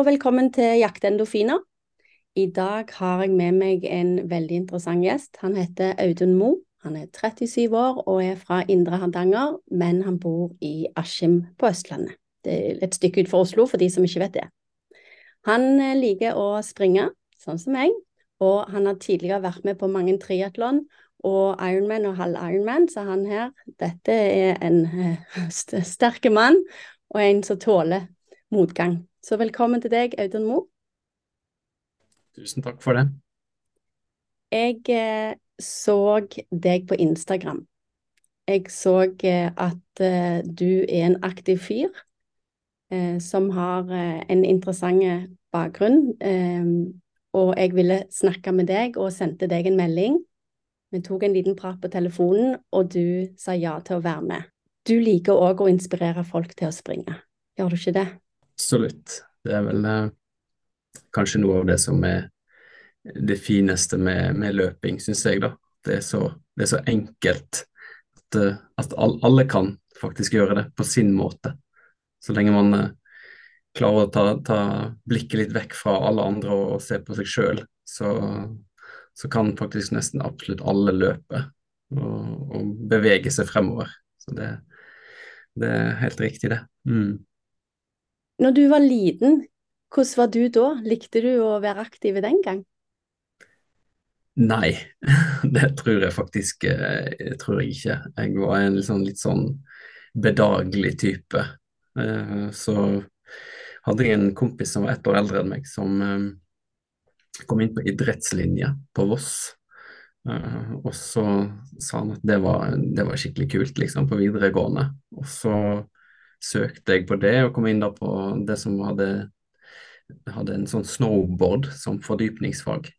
og velkommen til Jakte endorfiner. I dag har jeg med meg en veldig interessant gjest. Han heter Audun Mo. Han er 37 år og er fra Indre Hardanger, men han bor i Askim på Østlandet. Det er et stykke ut fra Oslo, for de som ikke vet det. Han eh, liker å springe, sånn som jeg, og han har tidligere vært med på mange triatlon og Ironman og halv Ironman, så han her, dette er en uh, sterk mann og en som tåler motgang. Så velkommen til deg, Audun Mo. Tusen takk for det. Jeg eh, så deg på Instagram. Jeg så eh, at eh, du er en aktiv fyr eh, som har en interessant bakgrunn. Og jeg ville snakke med deg og sendte deg en melding. Vi tok en liten prat på telefonen, og du sa ja til å være med. Du liker òg å inspirere folk til å springe, gjør du ikke det? Absolutt. Det er vel eh, kanskje noe av det som er det fineste med, med løping, syns jeg. da. Det er så, det er så enkelt at, eh, at alle kan faktisk gjøre det på sin måte. Så lenge man eh, klarer å ta, ta, blikket litt vekk fra alle andre og, og se på seg sjøl, så, så, kan faktisk nesten absolutt alle løpe og, og bevege seg fremover. Så det, det er helt riktig, det. Mm. Når du var liten, hvordan var du da? Likte du å være aktiv den gang? Nei, det tror jeg faktisk eh, jeg tror jeg ikke. Jeg var en liksom litt sånn bedagelig type. Eh, så hadde jeg en kompis som var ett år eldre enn meg, som eh, kom inn på idrettslinje på Voss. Og så sa han at det var, det var skikkelig kult, liksom, på videregående. Og så søkte jeg på det, og kom inn da på det som hadde, hadde en sånn snowboard som fordypningsfag,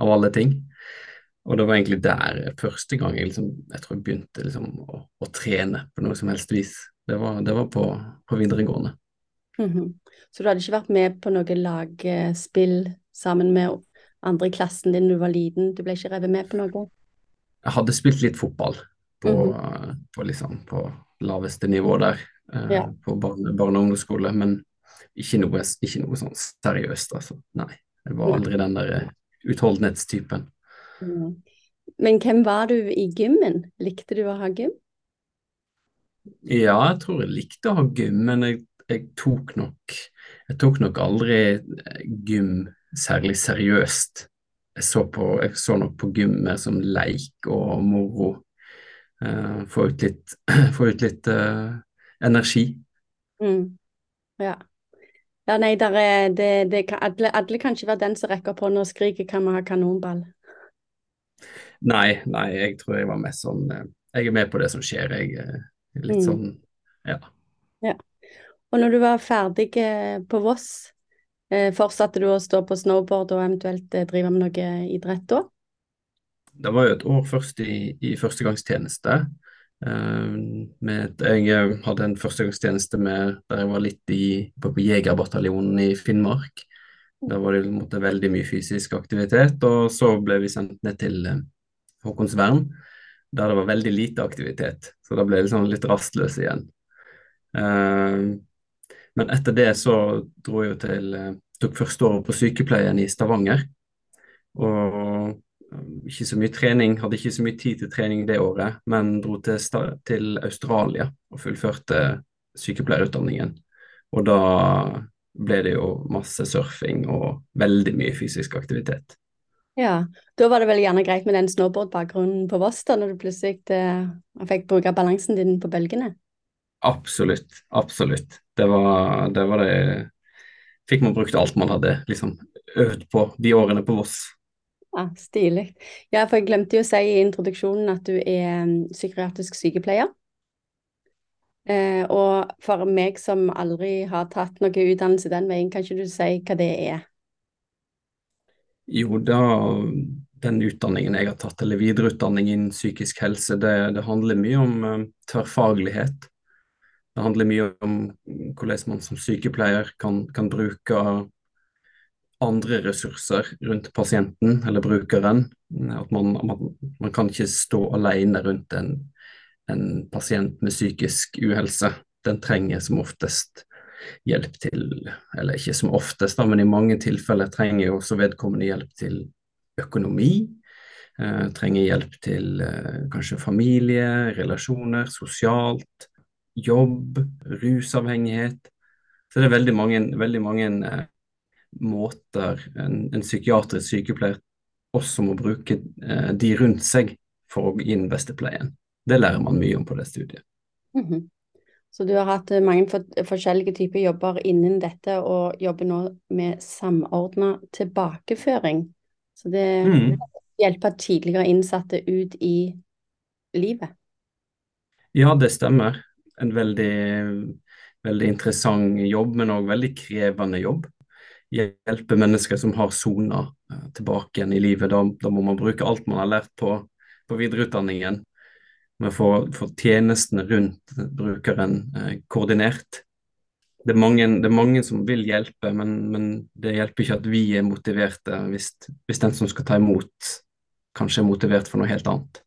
av alle ting. Og det var egentlig der første gang jeg, liksom, jeg tror jeg begynte liksom, å, å, trene på noe som helst vis. Det var, det var på, på, videregående. Mm -hmm. Så du hadde ikke vært med på noe lagspill sammen med andre i klassen din du var liten? Du ble ikke revet med på noe? Jeg hadde spilt litt fotball på, mm -hmm. på, liksom, på laveste nivå der ja. på barne, barne- og ungdomsskole, men ikke noe, ikke noe sånn seriøst, altså. Nei. Jeg var aldri den der uh, utholdenhetstypen. Mm. Men hvem var du i gymmen? Likte du å ha gym? Ja, jeg tror jeg likte å ha gym, men jeg, jeg, tok nok Jeg tok nok aldri eh, gym særlig seriøst. Jeg så, på, jeg så nok på gymmet som leik og moro. Uh, få ut litt, få ut litt uh, energi. Mm. Ja. Ja, nei, er, det, det kan, alle, alle, kan ikke være den som rekker på og skriker 'kan vi ha kanonball'? Nei, nei, jeg tror jeg var mest sånn eh, Jeg er med på det som skjer, jeg. Eh, litt mm. sånn, ja. ja. Og når du var ferdig eh, på Voss, fortsatte du å stå på snowboard og eventuelt drive med noe idrett da? Det var jo et år først i, i førstegangstjeneste. Uh, med, jeg hadde en førstegangstjeneste med, der jeg var litt i, på, på Jegerbataljonen i Finnmark. Der var det måte, veldig mye fysisk aktivitet. Og så ble vi sendt ned til uh, Håkonsvern, der det var veldig lite aktivitet. Så da ble jeg liksom litt rastløs igjen. Men etter det så dro jeg jo til Tok første året på sykepleien i Stavanger. Og ikke så mye trening, hadde ikke så mye tid til trening det året, men dro til, til Australia og fullførte sykepleierutdanningen. Og da ble det jo masse surfing og veldig mye fysisk aktivitet. Ja, da var det vel gjerne greit med den snowboardbakgrunnen på Voss, da, når du plutselig eh, fikk bruke balansen din på bølgene? Absolutt, absolutt. Det var, det var det Fikk man brukt alt man hadde liksom øvd på de årene på Voss. Ja, Stilig. Ja, for jeg glemte jo å si i introduksjonen at du er mm, psykiatrisk sykepleier. Eh, og for meg som aldri har tatt noe utdannelse den veien, kan ikke du si hva det er? Jo, da den utdanningen jeg har tatt, eller videreutdanning innen psykisk helse, det, det handler mye om uh, tverrfaglighet. Det handler mye om hvordan man som sykepleier kan, kan bruke andre ressurser rundt pasienten eller brukeren. At man, man, man kan ikke stå alene rundt en, en, pasient med psykisk uhelse. Den trenger som oftest hjelp til, eller ikke som oftest, men i mange tilfeller trenger jo også vedkommende hjelp til økonomi. Eh, trenger hjelp til eh, kanskje familie, relasjoner, sosialt, jobb, rusavhengighet. Så det er veldig mange, veldig mange eh, måter en, en, psykiatrisk sykepleier også må bruke eh, de rundt seg for å gi den beste pleien. Det lærer man mye om på det studiet. Mm -hmm. Så du har hatt eh, mange for, forskjellige typer jobber innen dette, og jobber nå med samordna tilbakeføring. Så det mm. hjelper tidligere innsatte ut i livet? Ja, det stemmer. En veldig veldig interessant jobb, men òg veldig krevende jobb. Hjelpe mennesker som har sona eh, tilbake igjen i livet. Da, da, må man bruke alt man har lært på, på videreutdanningen. Men få, tjenestene rundt brukeren eh, koordinert. Det er, mange, det er, mange, som vil hjelpe, men, men, det hjelper ikke at vi er motiverte hvis, hvis den som skal ta imot, kanskje er motivert for noe helt annet.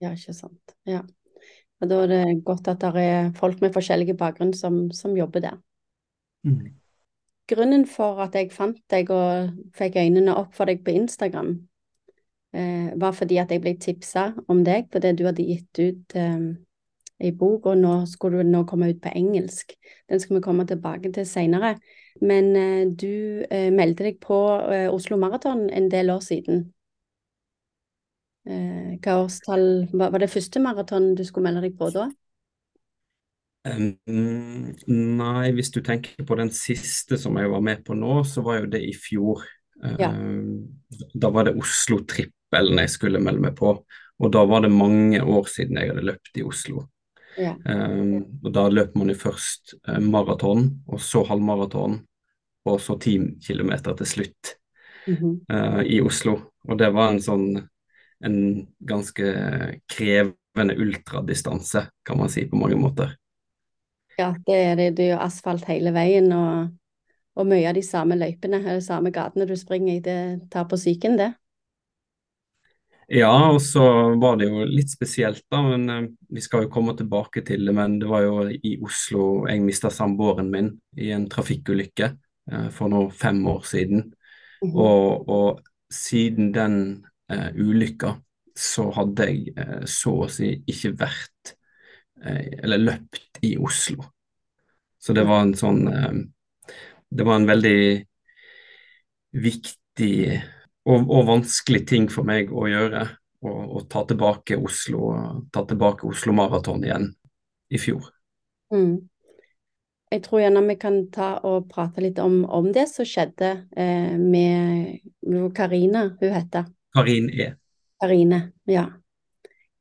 Ja, ikke sant. Ja. Og da er det godt at det er folk med forskjellige bakgrunn som, som jobber der. Mm. Grunnen for at jeg fant deg og fikk øynene opp for deg på Instagram, eh, var fordi at jeg ble tipsa om deg på det du hadde gitt ut eh, i bok, og nå skulle du nå komme ut på engelsk. Den skal vi komme tilbake til seinere. Men eh, du eh, meldte deg på eh, Oslo Maraton en del år siden. Eh, hva årstall var, var det første maraton du skulle melde deg på da? Um, nei, hvis du tenker på den siste som jeg var med på nå, så var jo det i fjor. Ja. Um, da var det Oslo-trippelen jeg skulle melde meg på, og da var det mange år siden jeg hadde løpt i Oslo. Ja. Um, og da løper man jo først uh, maraton, og så halvmaraton, og så ti kilometer til slutt mm -hmm. uh, i Oslo. Og det var en sånn en ganske krevende ultradistanse, kan man si på mange måter. Ja, det er det. Det er jo asfalt hele veien, og, og mye av de samme løypene, eller samme gatene du springer i, det tar på psyken, det. Ja, og så var det jo litt spesielt, da. men uh, Vi skal jo komme tilbake til det, men det var jo i Oslo jeg mista samboeren min i en trafikkulykke uh, for nå fem år siden. Mm -hmm. og, og, siden den uh, ulykka, så hadde jeg uh, så å si ikke vært eller løpt i Oslo. Så det var en sånn Det var en veldig viktig og, og, vanskelig ting for meg å gjøre. Å ta tilbake Oslo, ta tilbake Oslo Maraton igjen i fjor. Mm. Jeg tror gjerne vi kan ta og prate litt om, om det som skjedde eh, med Karina, hun heter. Karin E. Karine, ja.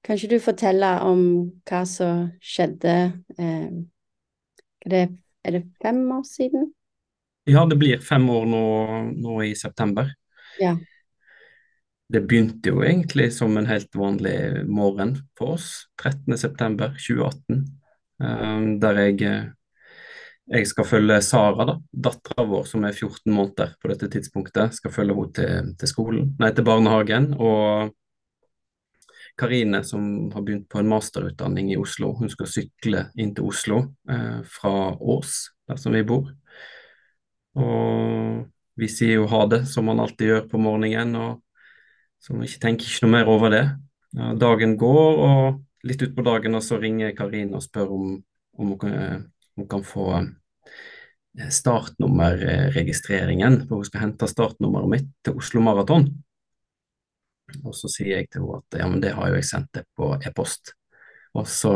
Kan ikke du fortelle om hva som skjedde eh, det, Er det fem år siden? Ja, det blir fem år nå, nå i september. Ja. Det begynte jo egentlig som en helt vanlig morgen for oss, 13.9.2018, um, der jeg jeg skal følge Sara, da, dattera vår som er 14 måneder på dette tidspunktet. Skal følge henne til, til, skolen, nei, til barnehagen. Og Karine, som har begynt på en masterutdanning i Oslo, hun skal sykle inn til Oslo eh, fra Ås, der som vi bor. Og vi sier jo ha det, som man alltid gjør på morgenen. og så vi tenker ikke noe mer over det. Ja, dagen går, og litt utpå dagen og så ringer Karine og spør om, om hun, kan, hun kan få startnummerregistreringen, for hun skal hente startnummeret mitt til Oslo Maraton. Og så sier jeg til henne at ja, men det har jo jeg sendt det på e-post. Og så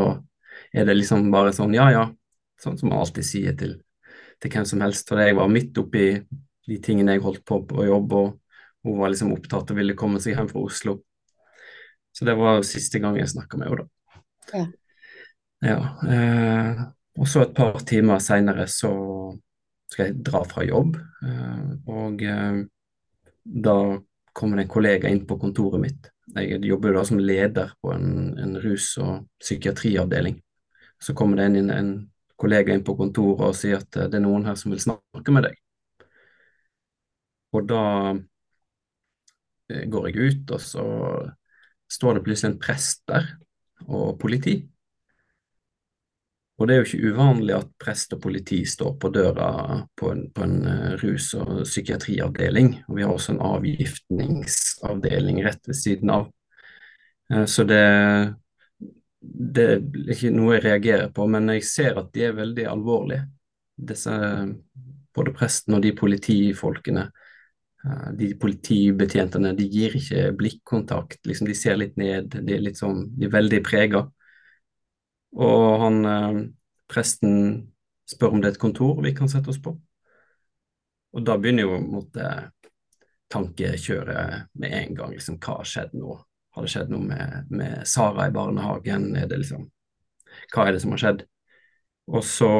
er det liksom bare sånn ja ja, sånn som man alltid sier til, til hvem som helst. For jeg var midt oppi de tingene jeg holdt på på jobb, og hun var liksom opptatt og ville komme seg hjem fra Oslo. Så det var siste gang jeg snakka med henne, da. Ja. ja eh, og så et par timer seinere så skal jeg dra fra jobb, eh, og eh, da kommer det en kollega inn på kontoret mitt. Jeg jobber da som leder på en, en rus- og psykiatriavdeling. Så kommer det en, en kollega inn på kontoret og sier at eh, det er noen her som vil snakke med deg. Og da går jeg ut, og så står det plutselig en prest der, og politi. Og det er jo ikke uvanlig at prest og politi står på døra på en, på en eh, rus- og psykiatriavdeling, og vi har også en avgiftningsavdeling rett ved siden av. Eh, så det, det er ikke noe jeg reagerer på, men jeg ser at de er veldig alvorlige. Disse, både presten og de politifolkene, eh, de politibetjentene, de gir ikke blikkontakt, liksom de ser litt ned, de er sånn, de er veldig prega. Og han eh, presten spør om det er et kontor vi kan sette oss på. Og da begynner jo måtte tankekjøret med en gang. liksom Hva har skjedd nå? Har det skjedd noe med, med Sara i barnehagen? Er liksom Hva er det som har skjedd? Og så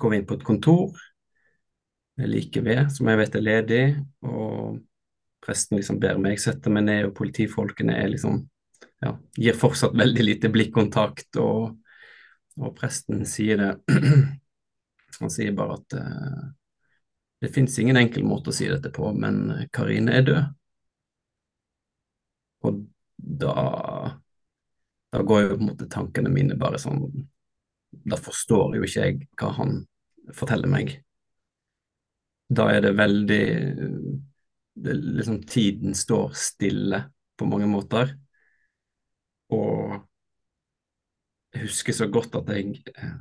går vi inn på et kontor like ved, som jeg vet er ledig, og presten liksom ber meg sette meg ned, og politifolkene er liksom ja, gir fortsatt veldig lite blikkontakt, og, og presten sier det Han sier bare at uh, det fins ingen enkel måte å si dette på, men Karine er død. Og da da går jo på en måte tankene mine bare sånn Da forstår jo ikke jeg hva han forteller meg. Da er det veldig det, liksom Tiden står stille på mange måter. Og jeg husker så godt at jeg eh,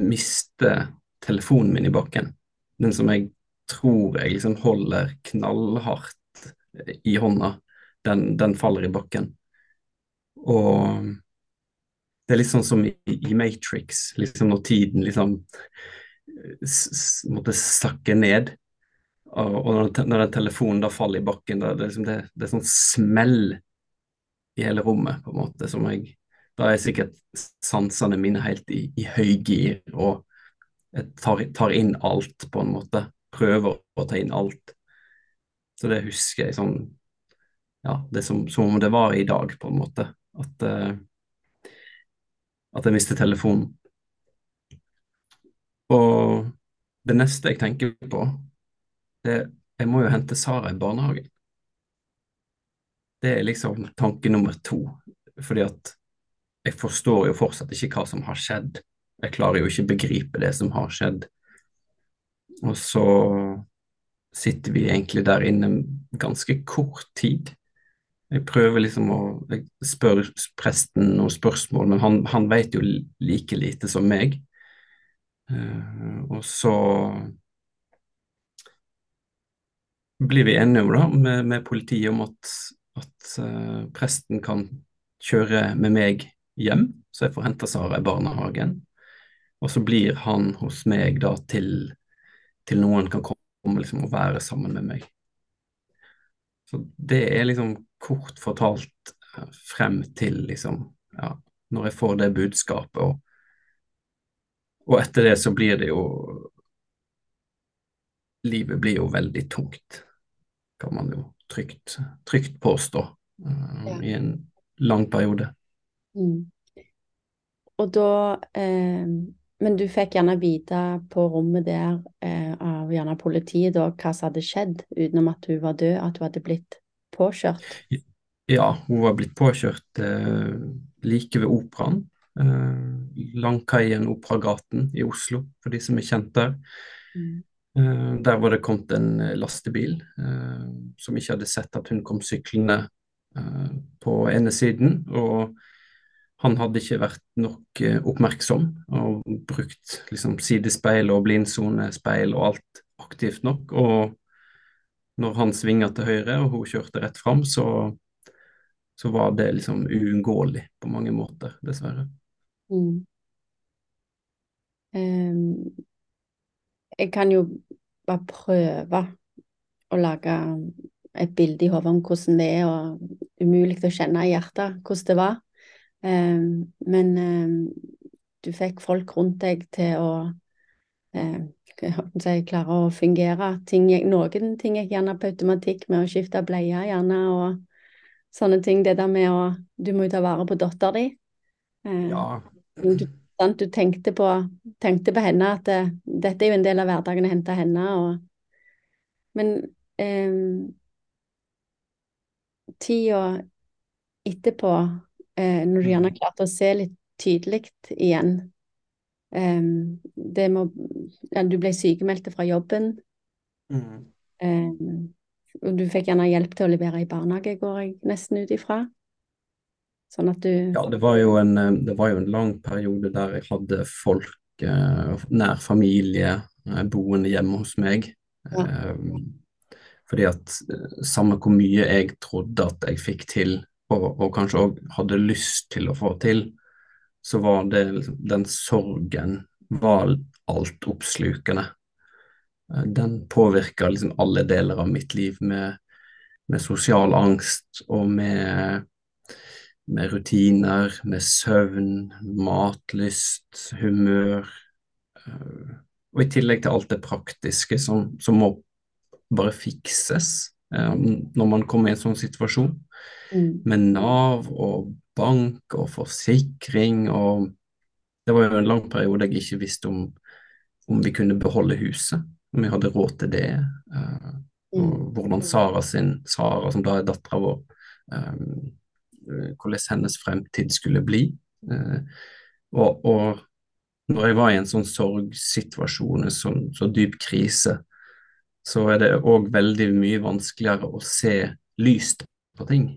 mister telefonen min i bakken. Den som jeg tror jeg liksom holder knallhardt i hånda, den, den faller i bakken. Og det er litt sånn som i, i Matrix, liksom når tiden liksom måtte sakke ned. Og, og når, når den telefonen da faller i bakken, det, er liksom det, det er sånn smell i hele rommet, på en måte, som jeg Da er sikkert sansene mine helt i, i høygir, og jeg tar, tar, inn alt, på en måte. Prøver å ta inn alt. Så det husker jeg sånn Ja, det er som, som om det var i dag, på en måte. At, uh, at jeg mistet telefonen. Og det neste jeg tenker på, det er jeg må jo hente Sara i barnehagen. Det er liksom tanke nummer to. Fordi at jeg forstår jo fortsatt ikke hva som har skjedd. Jeg klarer jo ikke begripe det som har skjedd. Og så sitter vi egentlig der inne ganske kort tid. Jeg prøver liksom å Jeg spør presten noen spørsmål, men han, han vet jo like lite som meg. Uh, og så blir vi enige da, med, med politiet om at at uh, presten kan kjøre med meg hjem, så jeg får hente Sara i barnehagen. Og så blir han hos meg da til, til noen kan komme liksom, og være sammen med meg. Så det er liksom kort fortalt uh, frem til liksom ja, når jeg får det budskapet. Og, og etter det så blir det jo Livet blir jo veldig tungt, kan man jo trygt, trygt påstå uh, ja. i en lang periode. Mm. Og da eh, Men du fikk gjerne vite på rommet der eh, av gjerne politiet da, hva som hadde skjedd, utenom at hun var død, at hun hadde blitt påkjørt? Ja, hun var blitt påkjørt eh, like ved Operaen. Eh, Langkaien, Operagaten i Oslo, for de som er kjent der. Mm. Uh, der var det kommet en eh, lastebil uh, som ikke hadde sett at hun kom syklende på ene siden. Og han hadde ikke vært nok oppmerksom og brukt liksom, sidespeil og blindsonespeil og alt aktivt nok. Og når han svinga til høyre og hun kjørte rett fram, så, så var det liksom uunngåelig på mange måter, dessverre. Mm. Um jeg kan jo bare prøve å lage et bilde i hodet om hvordan det er, og umulig å kjenne i hjertet hvordan det var. Eh, men eh, du fikk folk rundt deg til å eh, si, klare å fungere. Ting, noen ting gikk gjerne på automatikk med å skifte bleie, gjerne, og sånne ting. Det der med å Du må jo ta vare på dattera di. ja. Du sant? Du tenkte på, tenkte på henne at det, eh, dette er jo en del av hverdagen å hente henne. Og, men eh, tida etterpå, eh, når du gjerne har klarte å se litt tydelig igjen. eh, det må ja, Du ble sykemeldt fra jobben. Mm. Eh, og du fikk gjerne hjelp til å levere i barnehage, går jeg nesten ut ifra. Sånn at du Ja, det var jo en, eh, det var jo en lang periode der jeg hadde folk, eh, nær familie, eh, boende hjemme hos meg. Ja. Fordi at samme hvor mye jeg trodde at jeg fikk til, og, og kanskje òg hadde lyst til å få til, så var det liksom, den sorgen var altoppslukende. Den påvirka liksom alle deler av mitt liv med, med sosial angst og med, med, rutiner, med søvn, matlyst, humør. Eh, og i tillegg til alt det praktiske som, som må bare fikses eh, når man kommer i en sånn situasjon. Mm. Med Nav og bank og forsikring og Det var jo en lang periode jeg ikke visste om, om vi kunne beholde huset, om vi hadde råd til det. Uh, og mm. hvordan Sara sin, Sara som da er dattera vår, hvordan hennes fremtid skulle bli. Uh, og, og, når jeg var i en sånn sorgsituasjon, en sånn så dyp krise, så er det òg veldig mye vanskeligere å se lyst på ting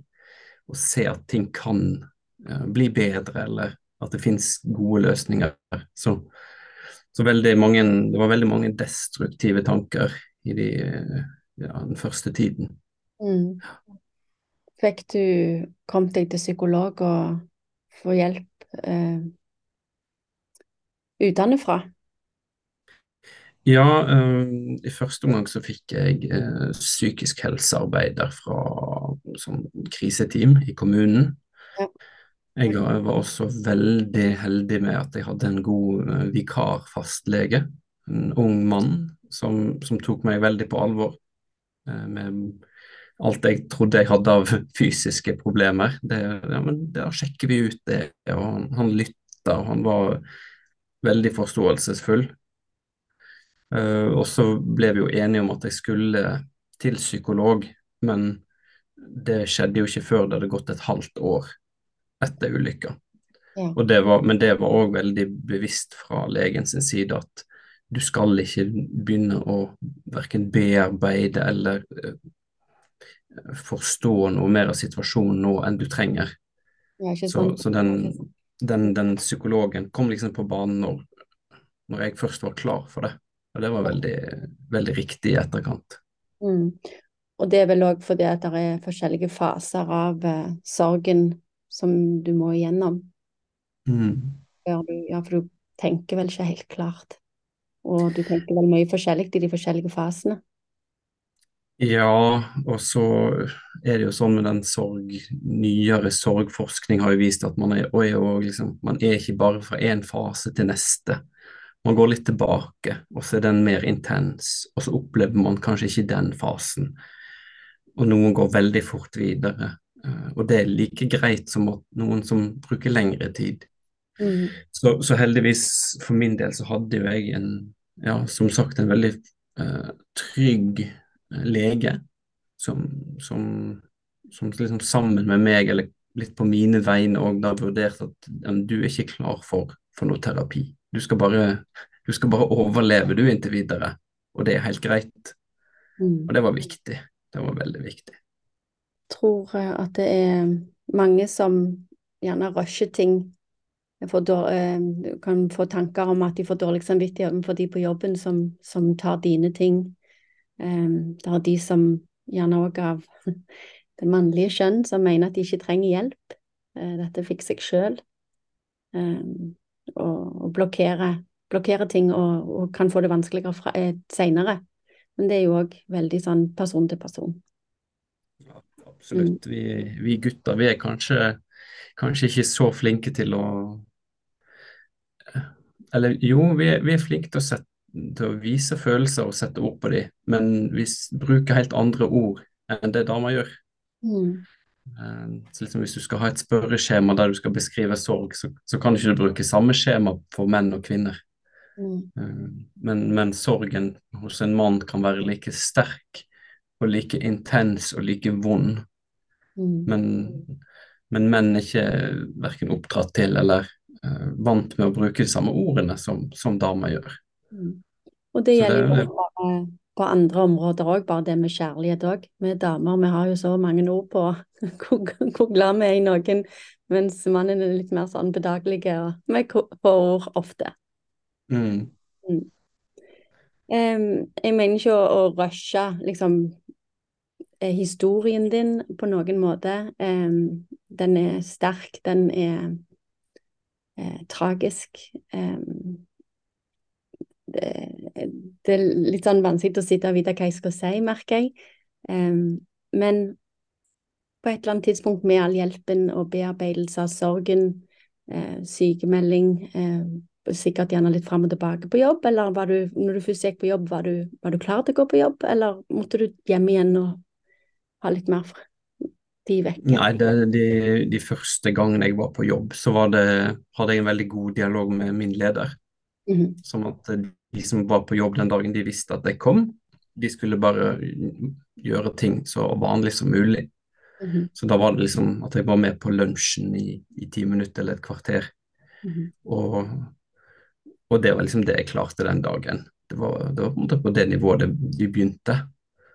og se at ting kan uh, bli bedre, eller at det finnes gode løsninger. Så, så mange, det var veldig mange destruktive tanker i de, ja, den første tiden. Mm. Fikk du kommet deg til psykolog og få hjelp eh, utenfra? Ja, eh, i første omgang så fikk jeg eh, psykisk helsearbeider fra som kriseteam i kommunen. Ja. Jeg var også veldig heldig med at jeg hadde en god uh, vikarfastlege. En ung mann som, som, tok meg veldig på alvor uh, med alt jeg trodde jeg hadde av fysiske problemer. Det, ja, men Da sjekker vi ut det. Og han, han lytta, og han var veldig forståelsesfull. Uh, og så ble vi jo enige om at jeg skulle til psykolog, men det skjedde jo ikke før det hadde gått et halvt år etter ulykka. Ja. Det var, men det var òg veldig bevisst fra legen sin side at du skal ikke begynne å verken bearbeide eller uh, forstå noe mer av situasjonen nå enn du trenger. Så, sånn. så den, den, den, psykologen kom liksom på banen når, når jeg først var klar for det. Og det var veldig, veldig riktig i etterkant. Mm. Og det er vel òg fordi at det er forskjellige faser av uh, sorgen som du må igjennom. Mm. Du, ja, for du tenker vel ikke helt klart. Og du tenker vel mye forskjellig i de forskjellige fasene. Ja, og så er det jo sånn med den sorg Nyere sorgforskning har jo vist at man er, er jo liksom, man er ikke bare fra én fase til neste man går litt tilbake, og så er den mer intens, og så opplever man kanskje ikke den fasen. Og noen går veldig fort videre. Eh, og det er like greit som noen som bruker lengre tid. Mm. Så, så, heldigvis for min del så hadde jo jeg en, ja, som sagt, en veldig uh, trygg lege som, som, som liksom sammen med meg, eller litt på mine vegne òg, da vurderte at du er ikke klar for, for noe terapi. Du skal bare, du skal bare overleve du inntil videre, og det er helt greit. Mm. Og det var viktig. Det var veldig viktig. Jeg tror eh, at det er mange som gjerne rusher ting. Dårlig, eh, kan få tanker om at de får dårlig samvittighet for de på jobben som, som tar dine ting. Um, det er de som gjerne òg av det mannlige kjønn som mener at de ikke trenger hjelp. Uh, dette fikser jeg sjøl. Og, blokkerer, blokkere, ting og, og, kan få det vanskeligere eh, senere. Men det er jo òg veldig sånn person til person. Ja, absolutt. Mm. Vi, vi, gutter vi er kanskje, kanskje ikke så flinke til å Eller jo, vi er, vi er flinke til å, sette, til å, vise følelser og sette ord på dem, men vi bruker helt andre ord enn det damer gjør. Mm. Eh, så liksom Hvis du skal ha et spørreskjema der du skal beskrive sorg, så, så kan du ikke bruke samme skjema for menn og kvinner. Mm. Eh, men, men, sorgen hos en mann kan være like sterk og like intens og like vond. Mm. Men, men, menn er ikke verken oppdratt til eller uh, vant med å bruke de samme ordene som, som damer gjør. Mm. Og det gjelder jo bare på andre områder òg, bare det med kjærlighet òg. Vi damer vi har jo så mange ord på hvor, hvor glad vi er i noen, mens mannen er litt mer sånn bedagelige og vi får ord ofte. Mm. Em, jeg mener ikke å, å rushe liksom eh, historien din på noen måte. Um, den er sterk, den er eh, tragisk. Em, det, det er litt sånn vanskelig å sitte og vite hva jeg skal si, merker jeg. Um, men på et eller annet tidspunkt med all hjelpen og bearbeidelse av sorgen, uh, sykemelding, uh, sikkert gjerne litt fram og tilbake på jobb, eller var du, når du først gikk på jobb, var du, var du klar til å gå på jobb, eller måtte du hjem igjen og ha litt mer fr- tid vekke? Nei, det, de, de første gangene jeg var på jobb, så var det, hadde jeg en veldig god dialog med min leder. Mhm, Som at de som var på jobb den dagen, de visste at jeg kom. De skulle bare gjøre ting så vanlig som mulig. mhm, Så da var det liksom at jeg var med på lunsjen i, i ti minutter eller et kvarter. mhm. Og, og det var liksom det jeg klarte den dagen. Det var, det var på det nivået det, de begynte.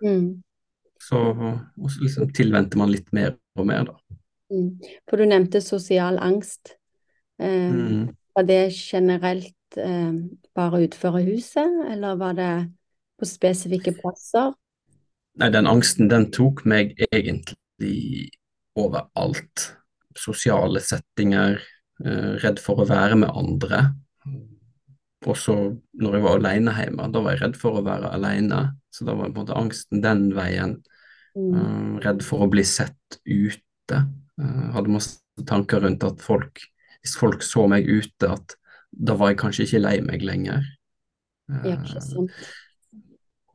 Mm, Så, og så liksom tilvente man litt mer og mer, da. mm. For du nevnte sosial angst. Eh, Mm. Var det generelt eh, bare utenfor huset, eller var det på spesifikke plasser? Nei, den angsten den tok meg egentlig overalt. Sosiale settinger, eh, redd for å være med andre. Også når jeg var alene hjemme, da var jeg redd for å være alene. Så da var på en måte angsten den veien. Mm, Eh, redd for å bli sett ute. Eh, hadde masse tanker rundt at folk, hvis folk så meg ute, at da var jeg kanskje ikke lei meg lenger. ja, Eh, ikke sant.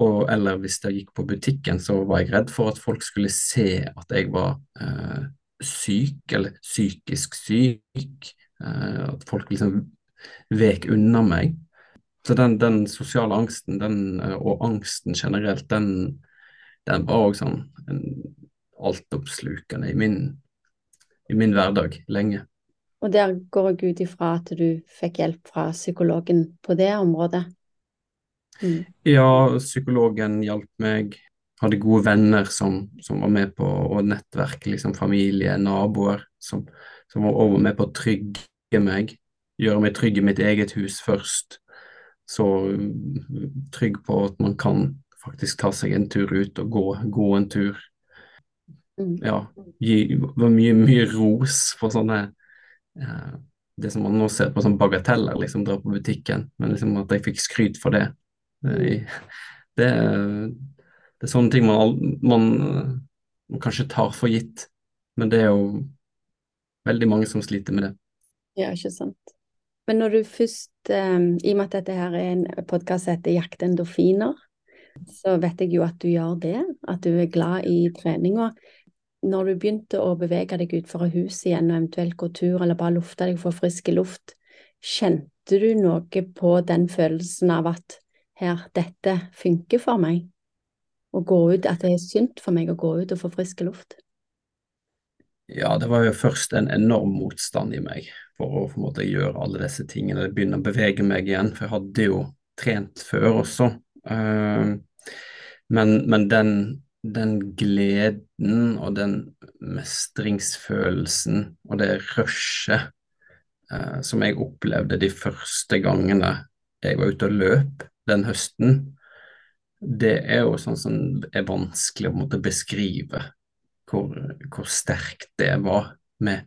og, eller hvis jeg gikk på butikken, så var jeg redd for at folk skulle se at jeg var eh, syk, eller psykisk syk. Eh, at folk liksom vek unna meg. Så den, den sosiale angsten, den, eh, og angsten generelt, den, den var òg sånn altoppslukende i min, i min hverdag lenge. Og der går jeg ut ifra at du fikk hjelp fra psykologen på det området. Mm. Ja, psykologen hjalp meg. Hadde gode venner som, som var med på å nettverke, liksom familie, naboer, som, som var over med på å trygge meg. Gjøre meg trygg i mitt eget hus først. Så mm, trygg på at man kan faktisk ta seg en tur ut og gå, gå en tur. Mm. Ja, gi, var mye, mye ros for sånne Det som man nå ser på som bagateller, liksom dra på butikken, men liksom at jeg fikk skryt for det. Det, det, det er sånne ting man, man, man kanskje tar for gitt, men det er jo veldig mange som sliter med det. Ja, ikke sant. Men når du først, eh, i og med at dette her er en podkast som heter Jakt endorfiner, så vet jeg jo at du gjør det, at du er glad i treninga. Når du begynte å bevege deg utenfor huset igjen, og eventuelt gå tur eller bare lufte deg for frisk luft, kjente du noe på den følelsen av at her, dette funker for meg? Å gå ut, at det er sunt for meg å gå ut og få frisk luft? Ja, det var jo først en enorm motstand i meg for å på en måte gjøre alle disse tingene, begynne å bevege meg igjen, for jeg hadde jo trent før også. Eh, men, men den, den gleden og den mestringsfølelsen og det rushet eh, som jeg opplevde de første gangene jeg var ute og løp den høsten, det er jo sånn som er vanskelig å måtte beskrive hvor, hvor sterkt det var med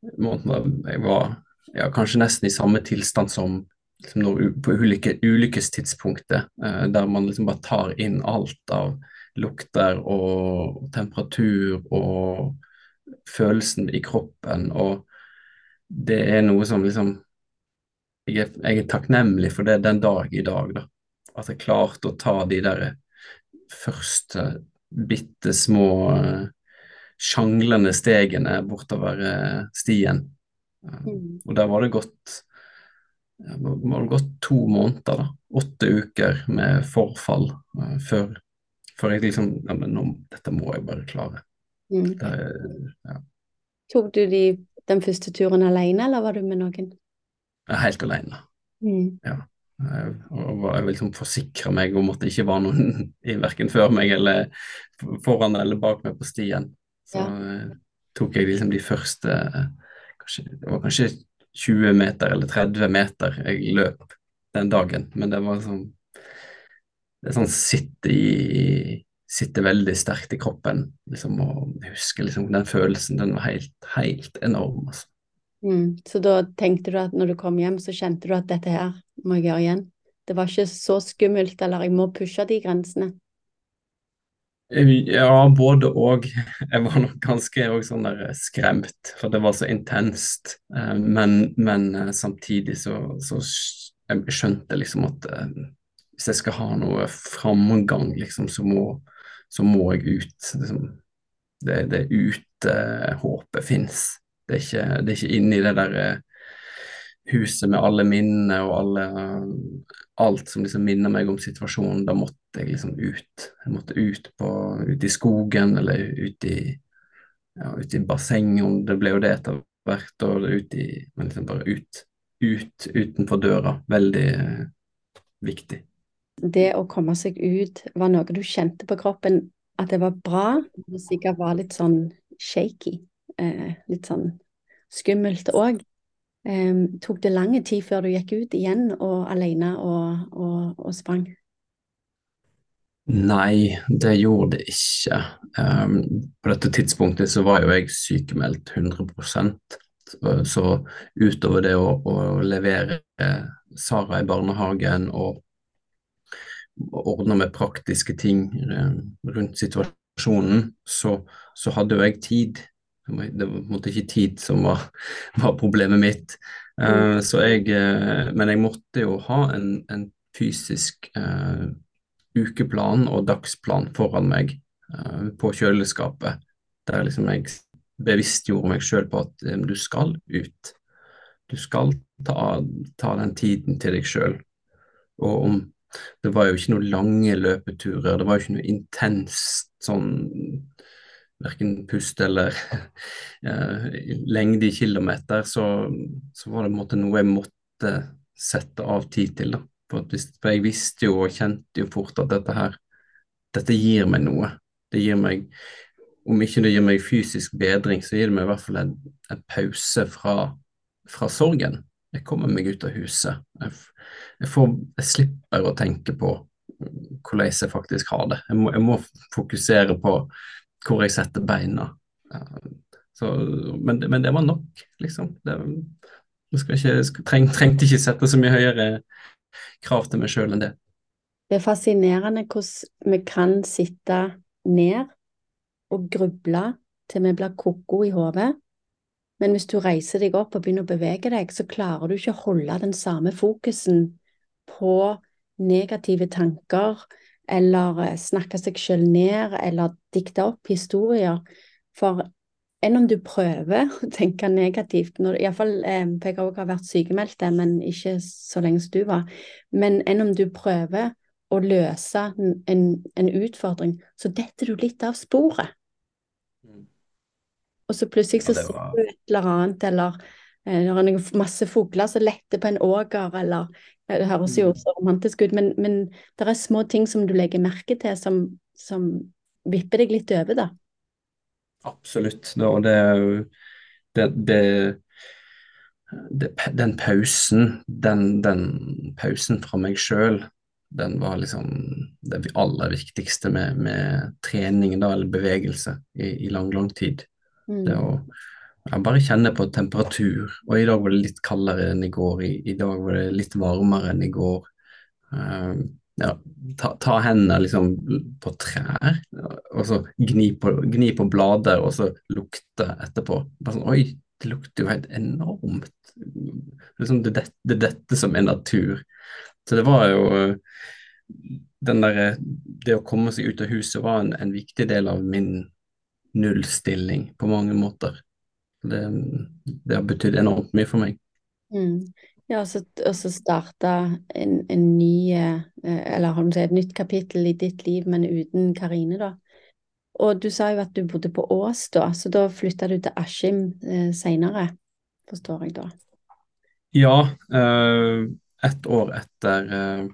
jeg var ja, kanskje nesten i samme tilstand som liksom når, på ulykke, ulykkestidspunktet, eh, der man liksom bare tar inn alt av lukter og temperatur og følelsen i kroppen, og det er noe som liksom jeg er, jeg er takknemlig for det den dag i dag, da. At jeg klarte å ta de der første bitte små eh, sjanglende stegene bortover eh, stien. Eh, Mm. Og der var det gått det var gått to måneder, da. Åtte uker med forfall før, før jeg liksom ja, men nå, Dette må jeg bare klare. Mm. Det, er- ja. Tok du de den første turen alene, eller var du med noen? Helt alene. Mm. Ja. Jeg, og jeg vil liksom forsikre meg om at det ikke var noen i verken før meg eller foran eller bak meg på stien. Så Ja. eh, tok jeg liksom de første kanskje, Det var kanskje 20 meter eller 30 meter jeg løp den dagen, men det var sånn Det er sånn sitter i Sitter veldig sterkt i kroppen, liksom, og jeg husker liksom den følelsen, den var helt, helt enorm, altså. Mm. Så da tenkte du at når du kom hjem, så kjente du at dette her må jeg gjøre igjen? Det var ikke så skummelt, eller jeg må pushe de grensene? Ja, både og. Jeg var nok ganske sånn der skremt, for det var så intenst. Eh, Men, men eh, samtidig så, så jeg skjønte liksom at eh, hvis jeg skal ha noe framgang, liksom, så må, så må jeg ut. Liksom. Det, det er ute håpet fins. Det er ikke, det er ikke inni det der eh, huset med alle minnene og alle, alt som liksom minner meg om situasjonen, da måtte jeg liksom ut. Jeg måtte ut, på, ut i skogen eller ut i, ja, i bassenget, det ble jo det etter hvert, og ut i, men liksom bare ut, ut utenfor døra. Veldig eh, viktig. Det å komme seg ut var noe du kjente på kroppen at det var bra, men sikkert var litt sånn shaky, eh, litt sånn skummelt òg. Eh, tok det lang tid før du gikk ut igjen og alene og, og, og sprang? Nei, det gjorde det ikke. Um, på dette tidspunktet så var jo jeg sykemeldt 100 så, utover det å, å levere eh, Sara i barnehagen og, og ordne med praktiske ting eh, rundt situasjonen, så, så hadde jo jeg tid. Det var på en måte ikke tid som var, var problemet mitt. Eh, så jeg, eh, men jeg måtte jo ha en, en fysisk uh, ukeplan og dagsplan foran meg uh, på kjøleskapet, der liksom jeg bevisstgjorde meg sjøl på at um, du skal ut. Du skal ta, ta den tiden til deg sjøl. Og om Det var jo ikke noen lange løpeturer, det var jo ikke noe intenst sånn verken pust eller eh, lengde i kilometer, så, så var det måte noe jeg måtte sette av tid til. da. For, hvis, for jeg visste jo og kjente jo fort at dette her, dette gir meg noe. Det gir meg, om ikke det gir meg fysisk bedring, så gir det meg i hvert fall en, en pause fra, fra sorgen. Jeg kommer meg ut av huset. Jeg, jeg, får, jeg slipper å tenke på hvordan jeg faktisk har det. Jeg må, jeg må fokusere på hvor jeg setter beina. Så, men, men det var nok, liksom. Det, jeg ikke, jeg treng, trengte ikke sette så mye høyere krav til meg sjøl enn det. Det er fascinerende hvordan vi kan sitte ned og gruble til vi blir koko i hodet. Men hvis du reiser deg opp og begynner å bevege deg, så klarer du ikke å holde den samme fokusen på negative tanker, eller eh, snakke seg selv ned, eller dikte opp historier. For enn om du prøver å tenke negativt, når, i hvert fall, eh, for jeg har også vært sykemeldt, men ikke så lenge som du var, men enn om du prøver å løse en, en, utfordring, så detter du litt av sporet. Og så plutselig så Ja, var... ser du et eller annet, eller eh, det er noen masse fugler som letter på en åger, eller eh, Det høres jo Mm. så romantisk ut, men, men det er små ting som du legger merke til, som, som vipper deg litt over, da. Absolutt. Og det, er jo- det, det, det, den pausen, den, den pausen fra meg sjøl, den var liksom det aller viktigste med, med trening da, eller bevegelse i, i lang, lang tid. Mm. Det å ja, bare kjenne på temperatur. Og i dag var det litt kaldere enn i går. I, i dag var det litt varmere enn i går. Uh, ja, ta, ta hendene liksom på trær, og så gni på, gni på blader, og så lukte etterpå. Bare sånn, Oi, det lukter jo helt enormt. Liksom, det, det, det er dette som er natur. Så det var jo eh, den der, Det å komme seg ut av huset var en, en viktig del av min nullstilling på mange måter. Det, det har betydd enormt mye for meg. Mm. Ja, og så, starte en, en ny eh, Eller har du si, et nytt kapittel i ditt liv, men uten Karine, da. Og du sa jo at du bodde på Ås da, så da flytta du til Askim eh, seinere. forstår jeg da. Ja, eh, ett år etter, eh,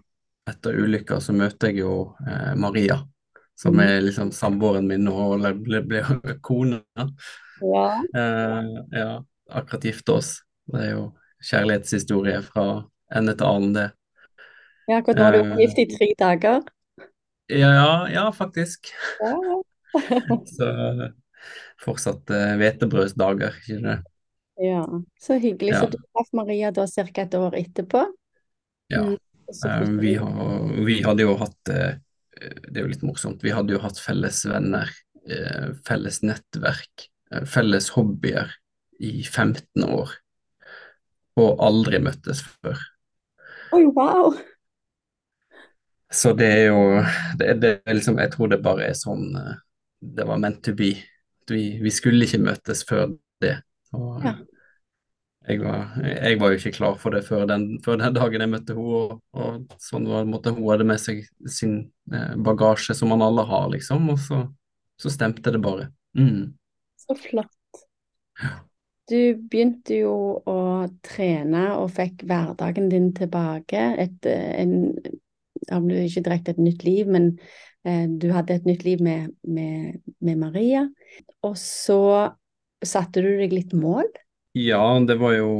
etter ulykka så møter jeg jo eh, Maria, som Mhm. er liksom samboeren min og eller ble, ble kone. Ja. Eh, ja, akkurat gifte oss. Det er jo kjærlighetshistorie fra ende til annen, det. Ja, akkurat nå har du vært Eh. gift i tre dager. Ja, ja, ja, faktisk. Ja. Så eh, fortsatt eh, hvetebrødsdager, ikke det? Ja, så hyggelig. Ja. Så du traff Maria da ca. et år etterpå? Ja. Mm, Eh, vi, har, vi hadde jo hatt eh, Det er jo litt morsomt. Vi hadde jo hatt felles venner, eh, felles nettverk, felles hobbyer i 15 år. Og aldri møttes før. Oi, wow! Så det er jo det, det er liksom, Jeg tror det bare er sånn eh, Det var meant to be. Vi, vi skulle ikke møtes før det. Og Ja. jeg, var, jeg var jo ikke klar for det før den, før den dagen jeg møtte henne. Og, og sånn var måte, hun hadde med seg sin eh, bagasje, som man alle har, liksom. Og så, så stemte det bare. Mm. Så flott. Du begynte jo å trene og fikk hverdagen din tilbake. Et, eh, en, om du ikke direkte et nytt liv, men eh, du hadde et nytt liv med, med, med Maria. Og så satte du deg litt mål. Ja, det var jo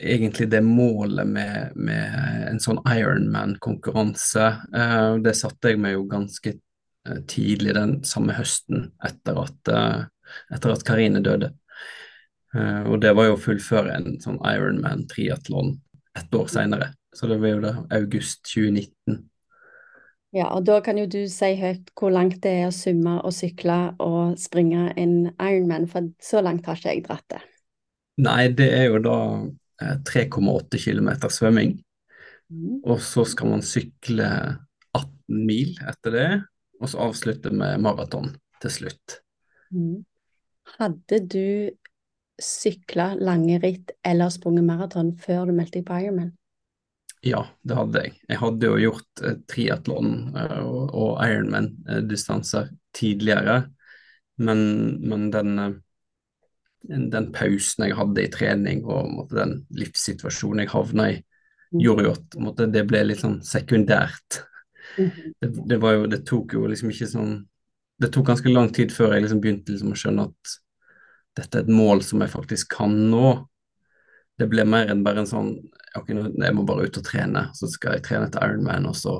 egentlig det målet med, med en sånn Ironman-konkurranse. Eh, det satte jeg meg jo ganske eh, tidlig den samme høsten etter at, eh, etter at Karine døde. Eh, og det var jo å fullføre en sånn Ironman-triatlon ett år seinere. Så det var jo da august 2019. Ja, og da kan jo du si høyt hvor langt det er å summe og sykle og springe en Ironman, for så langt har ikke jeg dratt det. Nei, det er jo da eh, 3,8 km svømming. Mm. Og så skal man sykle 18 mil etter det, og så avslutte med maraton til slutt. Mm. Hadde du sykla lange ritt eller sprunget maraton før du meldte deg på Ironman? Ja, det hadde jeg. Jeg hadde jo gjort eh, triatlon eh, og, og Ironman-distanser tidligere, men, men den, eh, den pausen jeg hadde i trening og måtte, den livssituasjonen jeg havna i, Mm. gjorde jo at måtte, det ble litt sånn sekundært. Mhm. Det, det, var jo, det tok jo liksom ikke sånn Det tok ganske lang tid før jeg liksom begynte liksom å skjønne at dette er et mål som jeg faktisk kan nå. Det ble mer enn bare en sånn Ok, jeg må bare ut og trene, så skal jeg trene til Ironman, og så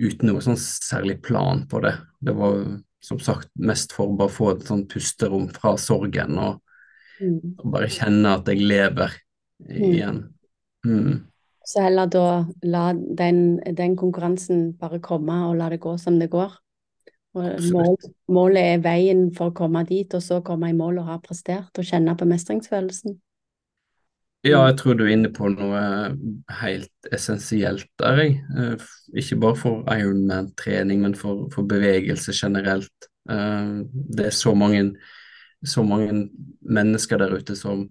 uten noe sånn særlig plan på det. Det var som sagt mest for å bare få et sånn pusterom fra sorgen og, Mm. og bare kjenne at jeg lever igjen. Mm. Så heller da la den, den konkurransen bare komme og la det gå som det går. Mål, målet er veien for å komme dit, og så komme i mål og ha prestert og kjenne på mestringsfølelsen. Ja, jeg tror du er inne på noe helt essensielt der, jeg. Eh, Ikke bare for Ironman-trening, men for, for bevegelse generelt. Eh, Det er så mange, så mange mennesker der ute som,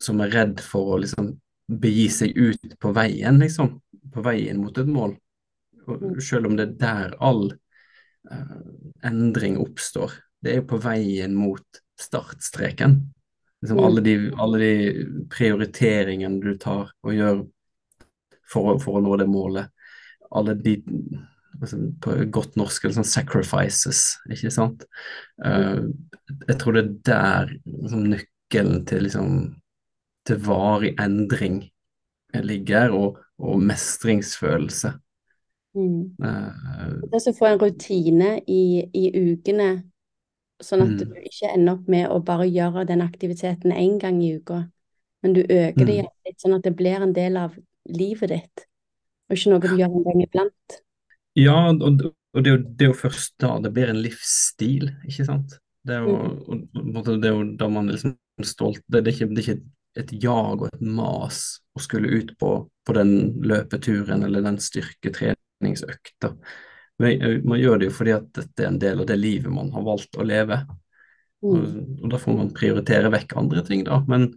som er redd for å liksom begi seg ut på veien, liksom. På veien mot et mål. Og Mm. selv om det er der all endring oppstår. Det er jo på veien mot startstreken. Liksom Mm. alle, de, alle de prioriteringene du tar og gjør for, for å nå det målet. Alle de altså, På godt norsk sånn sacrifices, ikke sant. Uh, jeg tror det er der liksom, nøkkelen til liksom til varig endring ligger, og, og mestringsfølelse. Mm. Uh, Det å få en rutine i, i ukene, sånn at Mm. du ikke ender opp med å bare gjøre den aktiviteten én gang i uka, men du øker det Mm. gjerne litt, sånn at det blir en del av livet ditt, og ikke noe du gjør en gang iblant. Ja, og, og det, er jo, det først da det blir en livsstil, ikke sant? Det er jo, Mm. det er jo da man liksom stolt det, det, er ikke, det er ikke et jag og et mas å skulle ut på, på den løpeturen eller den styrketreningsøkta. Men, eh, Man gjør det jo fordi at dette er en del av det livet man har valgt å leve. Og, Mm. og da får man prioritere vekk andre ting, da. Men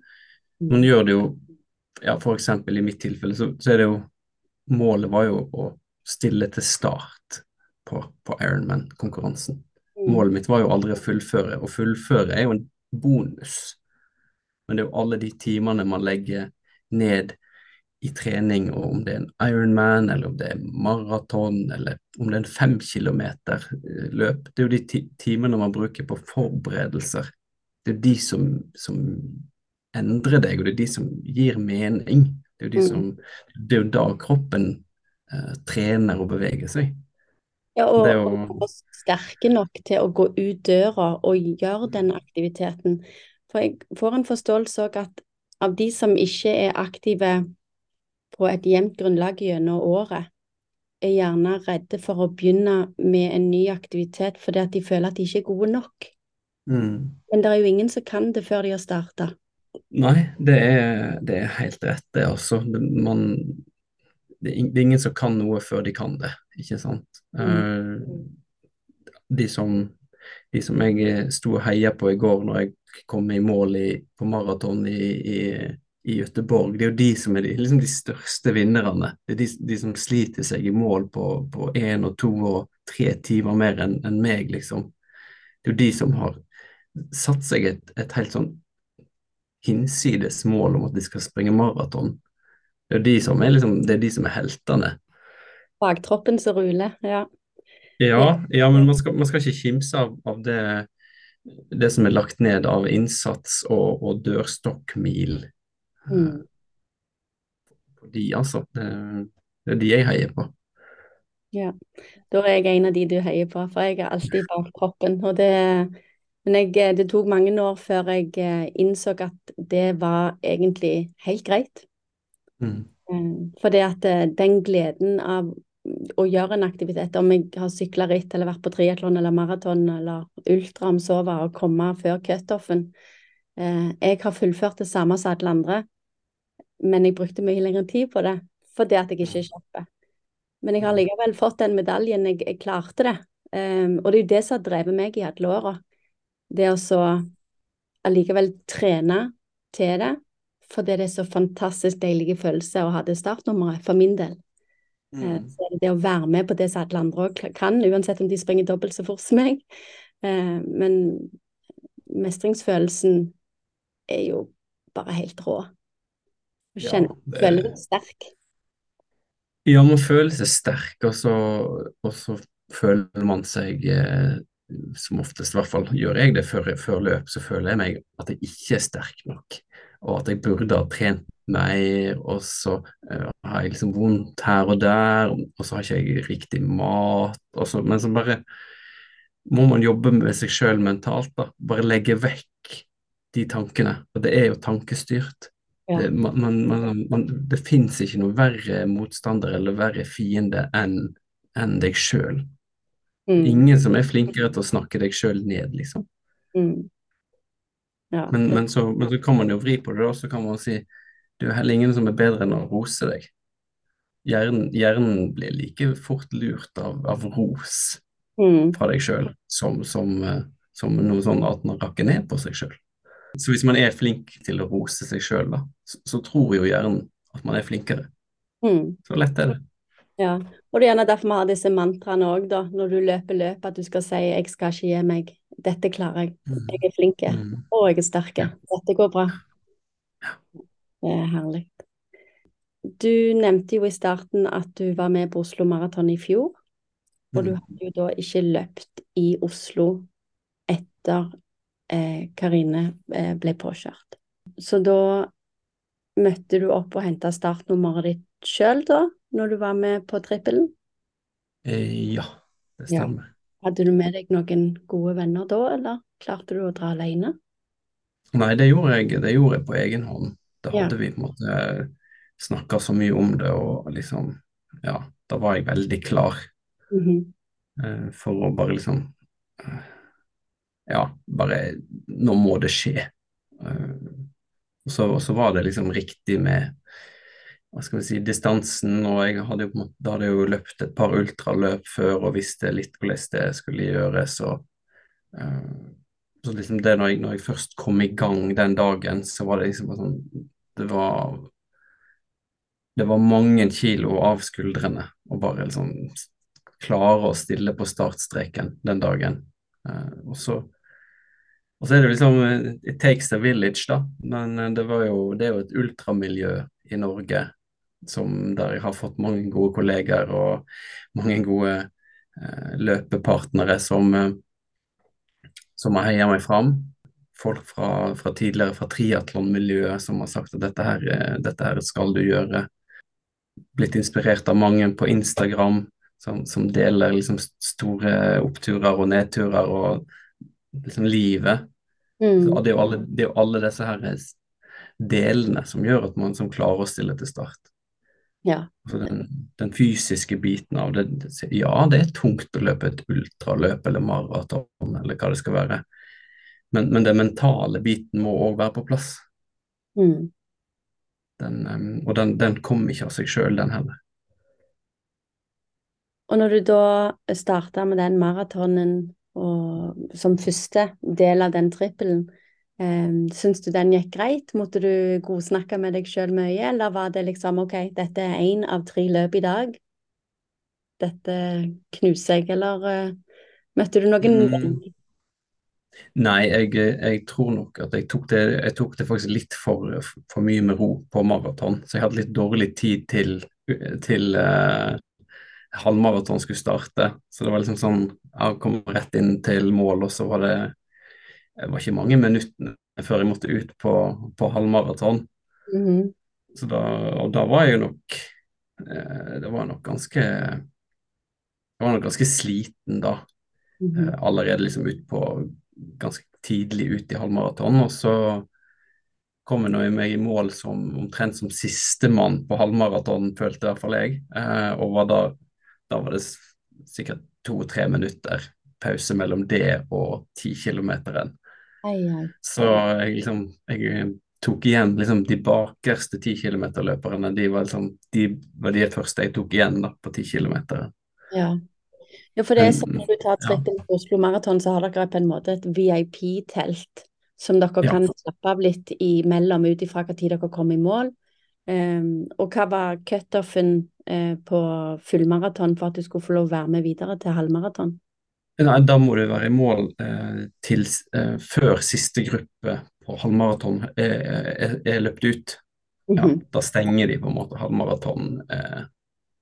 man gjør det jo ja, eksempel i mitt tilfelle så, så er det jo Målet var jo å stille til start på, på Ironman-konkurransen. Mm. Målet mitt var jo aldri å fullføre. og fullføre er jo en bonus. men det er jo alle de timene man legger ned i trening, og om det er en Ironman, eller om det er maraton, eller om det er en fem kilometer eh, løp. Det er jo de ti timene man bruker på forberedelser. Det er jo de som, som, endrer deg, og det er de som gir mening. Det er jo, de mm. som, det er jo da kroppen eh, trener og beveger seg. Ja, og, jo... og sterke nok til å gå ut døra og gjøre den aktiviteten. For jeg får en forståelse òg at av de som ikke er aktive på et jevnt grunnlag gjennom året, er gjerne redde for å begynne med en ny aktivitet fordi at de føler at de ikke er gode nok. Mm. Men det er jo ingen som kan det før de har starta. Nei, det er, det er, helt rett, det også. Man, det, er ingen som kan noe før de kan det, ikke sant. Mm. De, som, de som jeg sto og heia på i går når jeg kom i mål i, på maraton i, i i Göteborg, det er jo de som er de, liksom de største vinnerne. Det er de, de, som sliter seg i mål på én og to og tre timer mer enn en meg, liksom. Det er jo de som har satt seg et, et helt sånn hinsides mål om at de skal springe maraton. Det er de som er liksom, det er de som er heltene. Fagtroppen som ruler, ja. Ja, ja men man skal, man skal ikke kimse av, av det, det, som er lagt ned av innsats og, og dørstokkmil Mm. På de, altså. Det, det, er de jeg heier på. Ja, da er jeg en av de du heier på, for jeg er alltid bak kroppen. Og det, men jeg, det tok mange år før jeg eh, innså at det var egentlig helt greit. Mm. Eh, for det at eh, den gleden av å gjøre en aktivitet, om jeg har sykla ritt eller vært på triatlon eller maraton eller ultra om var å komme før cutoffen Jeg har fullført det samme som alle andre, men jeg brukte mye lengre tid på det fordi at jeg ikke kjøper. Men jeg har likevel fått den medaljen. Jeg, jeg klarte det. Um, og det er jo det som har drevet meg i alle åra. Det å så allikevel trene til det, fordi det er så fantastisk deilig følelse å ha det startnummeret, for min del. Mm. Uh, så det, å være med på det som alle andre òg kan, uansett om de springer dobbelt så fort som meg. Uh, men mestringsfølelsen er jo bare helt rå. Kjenner, ja, det... Du sterk? Ja, man føler seg sterk, og så, og så føler man seg eh, som oftest, i hvert fall gjør jeg det før, før, løp, så føler jeg meg at jeg ikke er sterk nok, og at jeg burde ha trent mer, og så uh, har jeg liksom vondt her og der, og så har ikke jeg riktig mat, og så, men så bare må man jobbe med seg sjøl mentalt, da. Bare legge vekk de tankene, og det er jo tankestyrt. Ja. Man, man, man, det fins ikke noe verre motstander eller verre fiende enn en deg sjøl. Mm. Ingen som er flinkere til å snakke deg sjøl ned, liksom. Mm. Ja. Men, men, så, men, så, kan man jo vri på det, og så kan man si det er heller ingen som er bedre enn å rose deg. Hjernen, hjernen blir like fort lurt av, av ros mm. fra deg sjøl som, som, eh, som, noe sånn at man rakker ned på seg sjøl. Så hvis man er flink til å rose seg sjøl, så, så, tror jo hjernen at man er flinkere. Mm. Så lett er det. Ja, og det er gjerne derfor vi har disse mantraene òg, da. Når du løper løp, at du skal si 'jeg skal ikke gi meg'. Dette klarer jeg. Mm. Jeg er flink. Mm. Og jeg er sterk. Dette går bra. Det er herlig. Du nevnte jo i starten at du var med på Oslo Maraton i fjor. Og du mm. hadde jo da ikke løpt i Oslo etter Eh, Karine eh, ble påkjørt. Så da møtte du opp og henta startnummeret ditt sjøl da, når du var med på trippelen? Eh, ja, det stemmer. Ja. Hadde du med deg noen gode venner da, eller klarte du å dra alene? Nei, det gjorde jeg, det gjorde jeg på egen hånd. Da hadde ja. vi på en måte snakka så mye om det, og liksom Ja, da var jeg veldig klar mm -hmm. for å bare liksom ja, bare Nå må det skje. Uh, så, så, var det liksom riktig med hva skal vi si, distansen, og jeg hadde jo, da hadde jo løpt et par ultraløp før og visste litt hvordan det skulle gjøres. Og, uh, så liksom det når jeg, når jeg, først kom i gang den dagen, så var det liksom sånn Det var det var mange kilo av skuldrene å bare liksom klare å stille på startstreken den dagen. Uh, og så Og så er det liksom It takes a village, da. Men det, var jo, det er jo et ultramiljø i Norge som der jeg har fått mange gode kolleger og mange gode eh, løpepartnere som, eh, som har heia meg fram. Folk fra, fra tidligere fra triatlonmiljøet som har sagt at dette her, eh, dette her skal du gjøre. Blitt inspirert av mange på Instagram som, som deler liksom store oppturer og nedturer og liksom livet. Mm. Det, er jo alle, det er jo alle disse her delene som gjør at man som klarer å stille til start. Ja. Altså den, den, fysiske biten av det. Ja, det er tungt å løpe et ultraløp eller maraton eller hva det skal være, men, men den mentale biten må òg være på plass. Mm. Den, og den, den kommer ikke av seg sjøl, den heller. Og når du da starta med den maratonen som første del av den trippelen, Um, Syns du den gikk greit? Måtte du godsnakke med deg sjøl mye, eller var det liksom OK, dette er én av tre løp i dag, dette knuser jeg, eller uh, møtte du noen mm. Nei, jeg, jeg, tror nok at jeg tok, det, jeg tok det faktisk litt for, for, mye med ro på maraton, så jeg hadde litt dårlig tid til, til uh, halvmaraton skulle starte. Så det var liksom sånn Jeg kom rett inn til mål, og så var det det var ikke mange minuttene før jeg måtte ut på, på halvmaraton. Mm -hmm. Så da, og da var jeg nok eh, Det var nok ganske Jeg var nok ganske sliten da. Mm -hmm. eh, allerede liksom ut på Ganske tidlig ut i halvmaraton. Og så kom jeg meg i mål som omtrent som sistemann på halvmaraton, følte i hvert fall jeg. Eh, og var da, da var det sikkert to-tre minutter pause mellom det og ti kilometeren. Så jeg liksom jeg tok igjen liksom de bakerste ti kilometerløperne. De var liksom de var de første jeg tok igjen da på ti kilometer. Ja. ja, for det er sånn når du tar trikken ja. på Oslo Maraton, så har dere på en måte et VIP-telt som dere ja. kan slappe av litt imellom ut ifra hva tid dere kommer i mål. Um, og hva var cutoffen uh, på fullmaraton for at du skulle få lov å være med videre til halvmaraton? Nei, da må du være i mål eh, til, eh, før siste gruppe på halvmaraton er, er, er, løpt ut. Ja, mm -hmm. Da stenger de på en måte halvmaraton. Eh,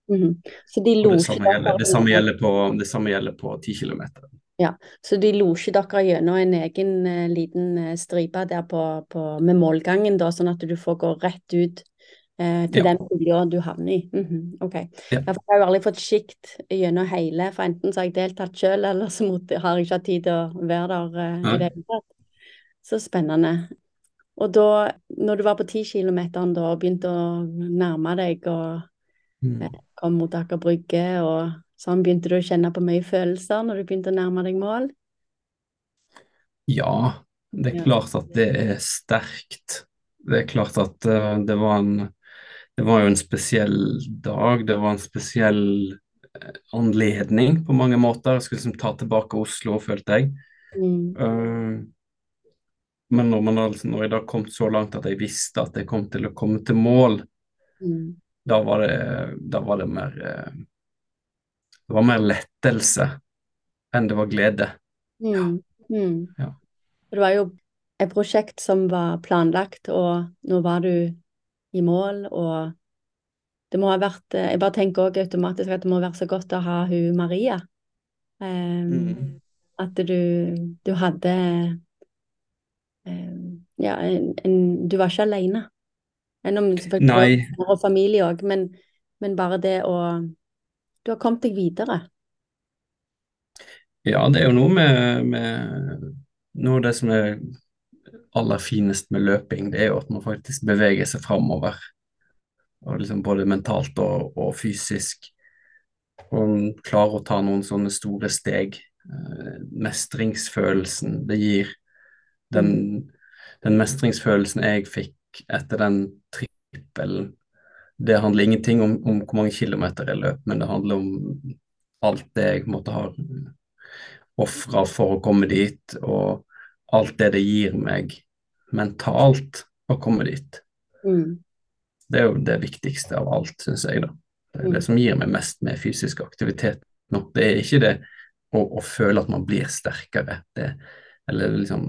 mm -hmm. De det, samme gjelder, det, samme gjelder på, det samme gjelder på 10 km. Ja, så de losjer dere gjennom en egen liten stripe der på, på, med målgangen, da, sånn at du får gå rett ut eh, til ja. den olja du havner i. Mm -hmm. Ok. Ja. Jeg har jo aldri fått sikt gjennom hele, for enten så har jeg deltatt selv, eller så har jeg ikke hatt tid til å være der eh, i det hele tatt. Så spennende. Og da, når du var på ti km da, og begynte å nærme deg og mm. eh, kom mot Aker Brygge og sånn, begynte du å kjenne på mye følelser når du begynte å nærme deg mål? Ja, det er klart at det er sterkt. Det er klart at uh, det var en det var jo en spesiell dag, det var en spesiell eh, anledning på mange måter. Jeg skulle liksom ta tilbake Oslo, følte jeg. Mm. Uh, men når, man, altså, når jeg da kom så langt at jeg visste at jeg kom til å komme til mål, mm. da, var det, da var det mer uh, Det var mer lettelse enn det var glede. Mm. Ja. Mm. ja. Det var jo et prosjekt som var planlagt, og nå var du i mål, og det må ha vært eh, Jeg bare tenker også automatisk at det må være så godt å ha hun Maria. Um, mm. At du, du hadde um, Ja, en, en, du var ikke alene. Enn selvfølgelig og familie òg, men, men bare det å Du har kommet deg videre. Ja, det er jo noe med, med Noe av det som er aller finest med løping, det er jo at man faktisk beveger seg framover. Liksom både mentalt og, og fysisk. Og klarer å ta noen sånne store steg. Eh, mestringsfølelsen det gir. Den, den, mestringsfølelsen jeg fikk etter den trippelen, det handler ingenting om, om hvor mange kilometer jeg løp, men det handler om alt det jeg måtte ha ofra for å komme dit, og alt det det gir meg mentalt å komme dit. Mm. Det er jo det viktigste av alt, syns jeg. da. Det er mm. det som gir meg mest med fysisk aktivitet nå. Det er ikke det å, å føle at man blir sterkere. Det, eller liksom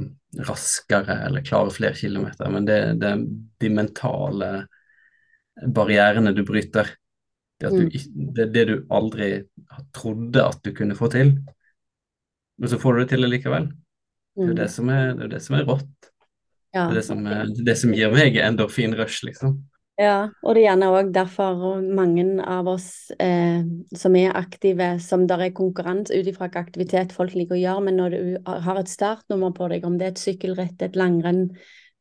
raskere eller klarer flere kilometer, men det, er de mentale barrierene du bryter. Det, du, Mm. det, det du aldri trodde at du kunne få til, men så får du det til likevel. Det er jo Mm. det som er, det er, det som er rått. Ja. Det det som, er, det som gir meg endorfin-rush, liksom. Ja, og det er gjerne òg derfor mange av oss eh, som er aktive, som der er konkurranse ut ifra hvilken aktivitet folk liker å gjøre, men når du har et startnummer på deg, om det er et sykkelritt, et langrenn,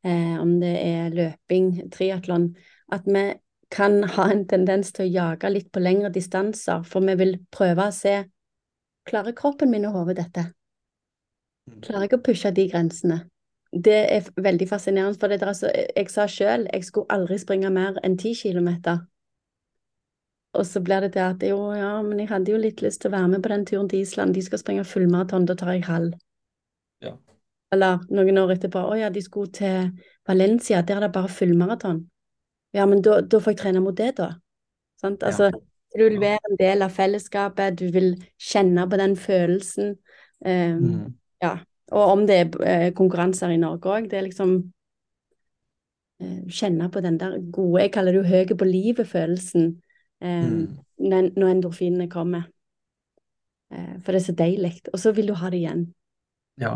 eh, om det er løping, triatlon, at vi kan ha en tendens til å jage litt på lengre distanser, for vi vil prøve å se Klarer kroppen min å hodet dette? Klarer jeg å pushe de grensene? Det er veldig fascinerende, for det der, altså, jeg sa sjøl jeg skulle aldri springe mer enn 10 kilometer. Og så blir det det at jo, ja, men jeg hadde jo litt lyst til å være med på den turen til Island. De skal springe fullmaraton, da tar jeg halv. Ja. Eller noen år etterpå, å ja, de skulle til Valencia, der er det bare fullmaraton. Ja, men da, da får jeg trene mot det, da. Sant? Ja. Altså, du vil være en del av fellesskapet, du vil kjenne på den følelsen. Um, Mm. ja. Og om det er eh, konkurranser i Norge òg, det er liksom eh, Kjenne på den der gode, jeg kaller det jo høy på livet-følelsen eh, Mm. når, endorfinene kommer. Eh, for det er så deilig. Og så vil du ha det igjen. Ja.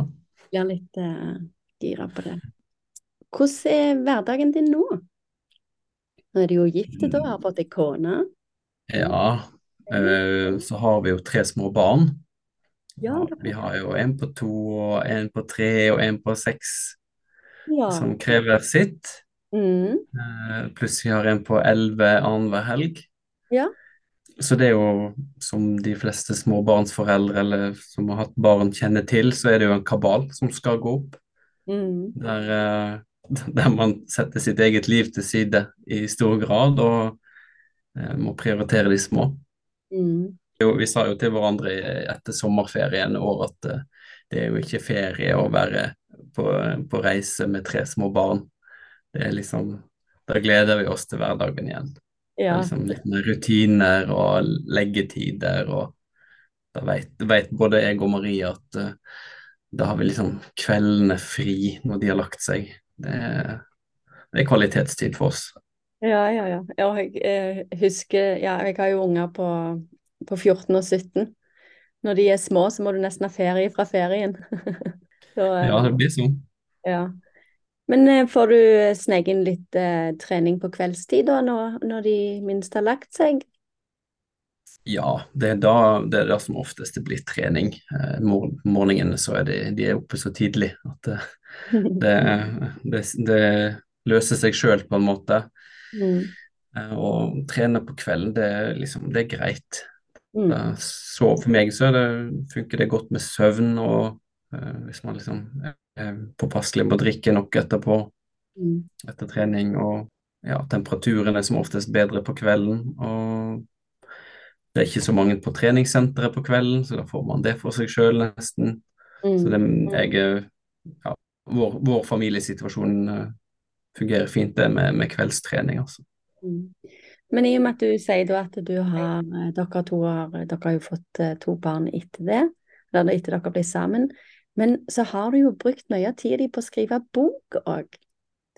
Blir litt eh, gira på det. Hvordan er hverdagen din nå? Nå er du jo gift, da, har fått deg kone. ja. Eh, så har vi jo tre små barn. Ja, vi har jo en på to, og en på tre og en på seks Ja. som krever sitt. Mm. Eh, pluss vi har en på elleve annenhver helg. Ja. Så det er jo, som de fleste småbarnsforeldre eller som har hatt barn kjenner til, så er det jo en kabal som skal gå opp. Mm. Der, eh, der man setter sitt eget liv til side i stor grad og eh, må prioritere de små. Mm. Jo, vi sa jo til hverandre etter sommerferien i år at eh, det er jo ikke ferie å være på, på reise med tre små barn. Det er liksom Da gleder vi oss til hverdagen igjen. Ja. liksom litt med rutiner og leggetider og da vet, vet både jeg og Marie at uh, da har vi liksom kveldene fri når de har lagt seg. Det det er kvalitetstid for oss. Ja, ja, ja. Jeg, jeg eh, husker Ja, jeg har jo unger på, på 14 og 17. Når de er små, så må du nesten ha ferie fra ferien. Så, eh, Ja, det blir sånn. ja. Men eh, får du sneke inn litt eh, trening på kveldstid da, når, når de minst har lagt seg? Ja, det er da det er da som oftest det blir trening. Eh, mor morgenene så er de, de er oppe så tidlig at det, det, det, det løser seg sjøl på en måte. Mm. Eh, og trene på kvelden, det, liksom, det er greit. Mm. Eh, Så for meg så det, funker det godt med søvn, og uh, hvis man liksom er påpasselig med å drikke nok etterpå, Mm. etter trening, og ja, temperaturen er som oftest bedre på kvelden. og det er ikke så mange på treningssenteret på kvelden, så da får man det for seg sjøl nesten. Så det, Mm. jeg, ja, vår, vår familiesituasjon uh, fungerer fint det med, med kveldstrening, altså. Mm. Men i og med at du sier da at du har eh, Dere to har, dere har jo fått eh, to barn etter det, eller etter dere ble sammen. Men så har du jo brukt mye av tida di på å skrive bok òg.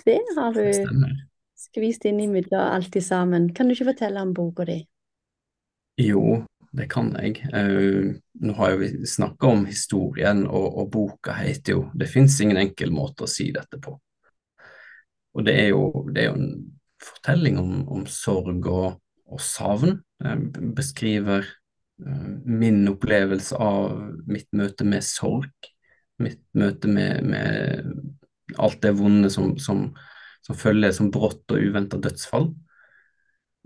Det har du det skvist inn i imellom alt i sammen. Kan du ikke fortelle om boka di? Jo, det kan jeg. Uh, nå har jo vi snakka om historien, og, og boka heter jo 'Det fins ingen enkel måte å si dette på'. Og det er jo, det er jo en fortelling om, om sorg og, og savn. Jeg beskriver eh, min opplevelse av mitt møte med sorg. Mitt møte med, med alt det vonde som, som, som følger som brått og uventa dødsfall.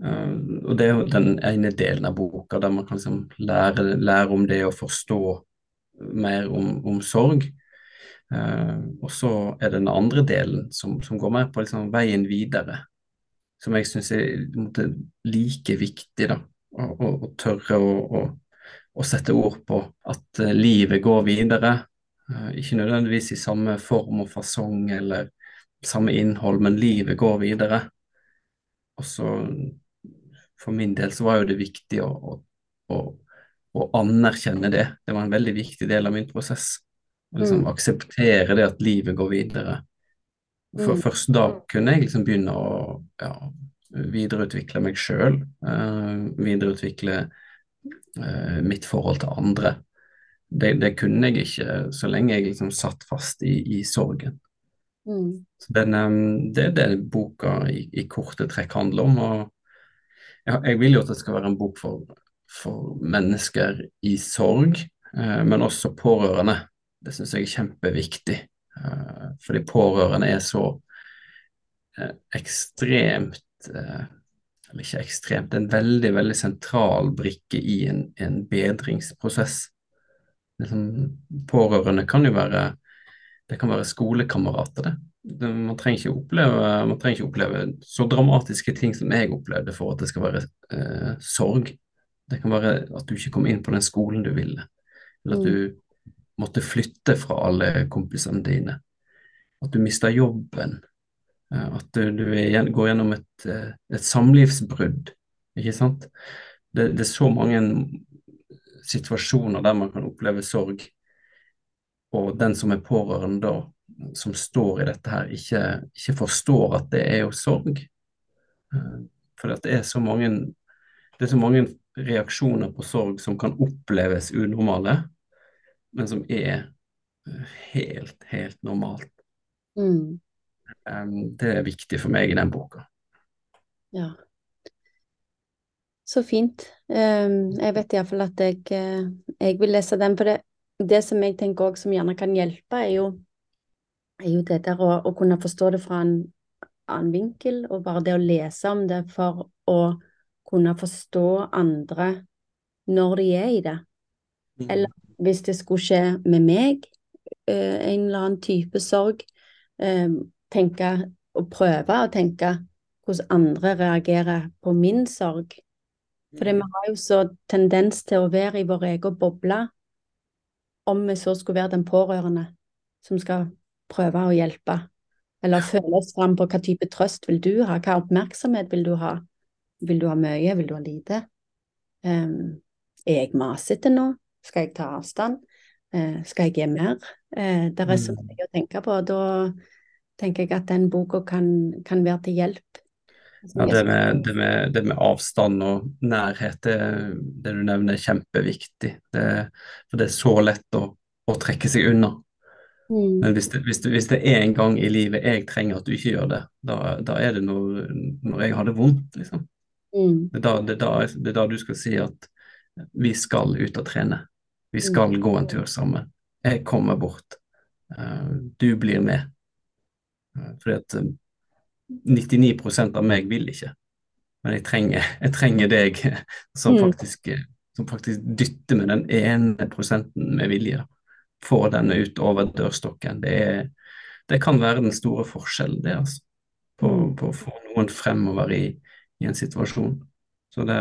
Eh, og det er jo den ene delen av boka der man kan liksom lære, lære om det å forstå mer om, om sorg. Uh, og så er det den andre delen som, som går mer på liksom veien videre, som jeg syns er måte, like viktig, da. Å, å, å tørre å, å, sette ord på at eh, livet går videre. Eh, ikke nødvendigvis i samme form og fasong eller samme innhold, men livet går videre. Og så for min del så var jo det viktig å, å, å, å anerkjenne det. Det var en veldig viktig del av min prosess. Å liksom Mm. akseptere det at livet går videre. For Mm. først da kunne jeg liksom begynne å ja, videreutvikle meg sjøl. videreutvikle uh, mitt forhold til andre. Det, det kunne jeg ikke så lenge jeg liksom satt fast i, i sorgen. Mm. Så den, um, det er det boka i, i korte trekk handler om. og jeg, Jeg vil jo at det skal være en bok for, for mennesker i sorg, uh, men også pårørende. Det syns jeg er kjempeviktig. Eh, fordi pårørende er så eh, ekstremt eh, Eller ikke ekstremt, en veldig, veldig sentral brikke i en, en bedringsprosess. Liksom, pårørende kan jo være det kan være skolekamerater, det. det man, trenger oppleve, man trenger ikke oppleve så dramatiske ting som jeg opplevde for at det skal være eh, sorg. Det kan være at du ikke kom inn på den skolen du ville, eller at du måtte flytte fra alle kompisene dine. At du mister jobben. eh, At du, går gjennom et, eh, et samlivsbrudd. Ikke sant? Det, det er så mange situasjoner der man kan oppleve sorg og den som er pårørende da, som står i dette her, ikke, ikke forstår at det er jo sorg. Eh, For det er så mange det er så mange reaksjoner på sorg som kan oppleves unormale, men som er eh, helt, helt normalt. Mm. Det er viktig for meg i den boka. Ja. Så fint. Jeg vet iallfall at jeg, eh, jeg vil lese den. For det, det som jeg tenker også som gjerne kan hjelpe, er jo, er jo det der å, å kunne forstå det fra en annen vinkel, og bare det å lese om det for å kunne forstå andre når de er i det. Eller hvis det skulle skje med meg, eh, en eller annen type sorg, eh, tenke og prøve å tenke hvordan andre reagerer på min sorg. For vi har jo så tendens til å være i vår egen boble, om vi så skulle være den pårørende som skal prøve å hjelpe, eller føle oss fram på hva type trøst vil du ha, hva oppmerksomhet vil du ha, vil du ha mye, vil du ha lite? Um, er jeg masete nå? Skal jeg ta avstand? Eh, skal jeg gi mer? Eh, det er så Mm. mye å tenke på, da tenker jeg at den boka kan, kan være til hjelp. Ja, det med, det, med, det med avstand og nærhet, det, det du nevner, er kjempeviktig. Det, for det er så lett å, å trekke seg unna. Mm. Men hvis det, hvis, det, hvis det er en gang i livet jeg trenger at du ikke gjør det, da, da er det når, når jeg har det vondt, liksom. Mm. Det da, det, da, det er da du skal si at vi skal ut og trene. Vi skal gå en tur sammen. Jeg kommer bort. Eh, du blir med. Eh, fordi at eh, 99% av meg vil ikke, men jeg trenger, jeg trenger deg som Mm. faktisk, eh, som faktisk dytter med den ene prosenten med vilje. Få denne ut over dørstokken. Det, er, det kan være den store forskjellen, det, altså. På, Mm. på å få noen fremover i, i en situasjon. Så det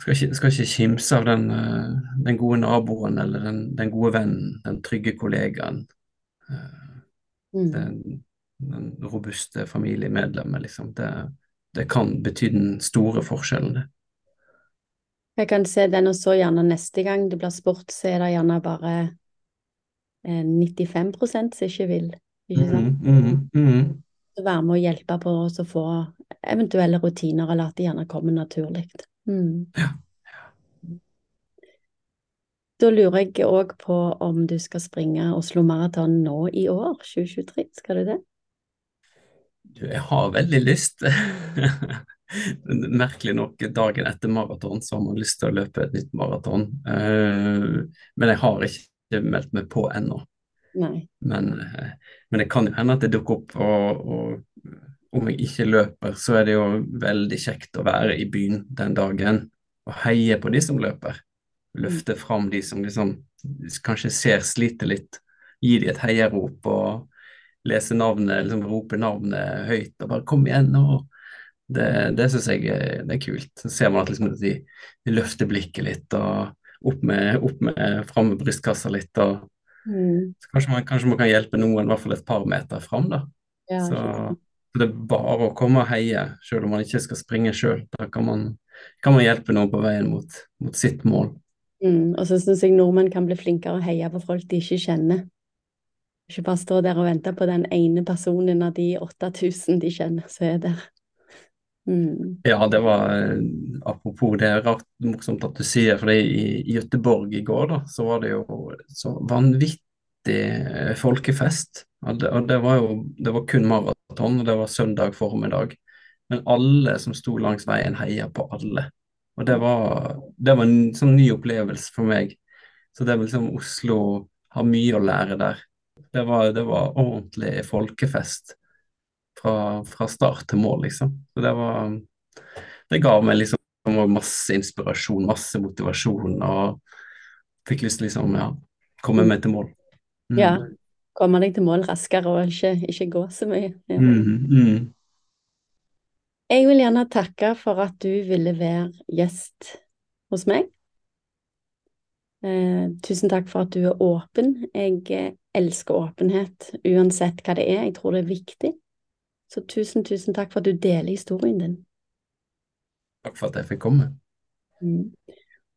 skal ikke, skal ikke kimse av den, eh, den gode naboen eller den, den gode vennen, den trygge kollegaen. eh, Mm. den, den robuste familiemedlemmet, liksom. Det, det kan bety den store forskjellen, det. Jeg kan se den, og så gjerne neste gang det blir spurt, så er det gjerne bare eh, 95 som ikke vil. Ikke sant? Mhm, mm, mhm. Så være med å hjelpe på oss å få eventuelle rutiner, eller at det gjerne kommer naturlig. Mm. Ja. Da lurer jeg òg på om du skal springe Oslo Maraton nå i år, 2023. Skal du det? Du, jeg har veldig lyst. Merkelig nok, dagen etter maraton så har man lyst til å løpe et nytt maraton. Eh, men jeg har ikke meldt meg på ennå. Men, eh, men det kan jo hende at det dukker opp, og, og om jeg ikke løper, så er det jo veldig kjekt å være i byen den dagen og heie på de som løper. Løfte fram de som liksom kanskje ser sliter litt, gi de et heiarop og lese navnet, liksom rope navnet høyt og bare 'kom igjen' nå. Det, det syns jeg det er kult. Så ser man at liksom de, de løfter blikket litt og opp med, opp med fram med brystkassa litt. og Mm. så kanskje man, kanskje man kan hjelpe noen i hvert fall et par meter fram, da. Ja, så det er bare å komme og heie, selv om man ikke skal springe sjøl. Da kan man, kan man hjelpe noen på veien mot, mot sitt mål. Mm, og så syns jeg nordmenn kan bli flinkere å heie på folk de ikke kjenner. Ikke bare stå der og vente på den ene personen av de 8000 de kjenner som er der. Mm. Ja, det var Apropos det er rart morsomt at du sier for i, i Göteborg i går da, så var det jo så vanvittig folkefest. Og det, og det var jo det var kun maraton, og det var søndag formiddag. Men alle som sto langs veien, heia på alle. Og det var, det var en sånn ny opplevelse for meg. Så det er liksom Oslo har mye å lære der. Det var, det var ordentlig folkefest fra, fra, start til mål, liksom. Så det var Det ga meg liksom masse inspirasjon, masse motivasjon, og fikk lyst til liksom, ja, komme meg til mål. Mm. Ja. Komme deg til mål raskere og ikke, ikke gå så mye. Ja. Mm, mm. Jeg vil gjerne takke for at du ville være gjest hos meg. Eh, tusen takk for at du er åpen. Jeg eh, elsker åpenhet uansett hva det er. Jeg tror det er viktig. Så tusen, tusen takk for at du deler historien din. Takk for at jeg fikk komme. Mm.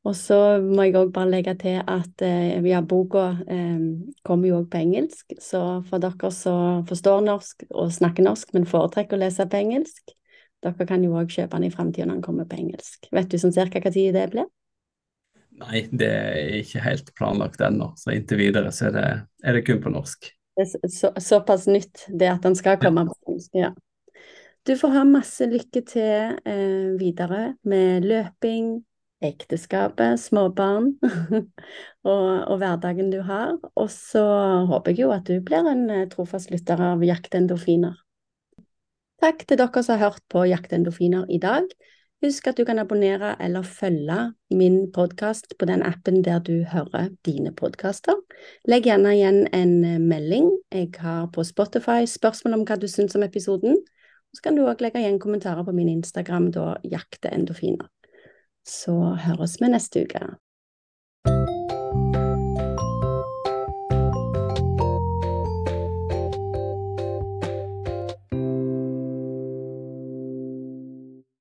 Og så må jeg òg bare legge til at eh, ja, boka eh, kommer jo òg på engelsk. Så for dere som forstår norsk og snakker norsk, men foretrekker å lese på engelsk, dere kan jo òg kjøpe den i framtida når den kommer på engelsk. Vet du sånn cirka hva tid det blir? Nei, det er ikke helt planlagt ennå, så inntil videre så er det, er det kun på norsk. Det er så, såpass nytt det at den skal komme på engelsk, ja. Du får ha masse lykke til eh, videre med løping, ekteskapet, småbarn og, og, hverdagen du har. Og så håper jeg jo at du blir en eh, trofast lytter av Jakt endorfiner. Takk til dere som har hørt på Jaktendorfiner i dag. Husk at du kan abonnere eller følge min podkast på den appen der du hører dine podkaster. Legg gjerne igjen en melding jeg har på Spotify, spørsmål om hva du syns om episoden. Så kan du òg legge igjen kommentarer på min Instagram, da jakteendorfiner. Så høres vi neste uke.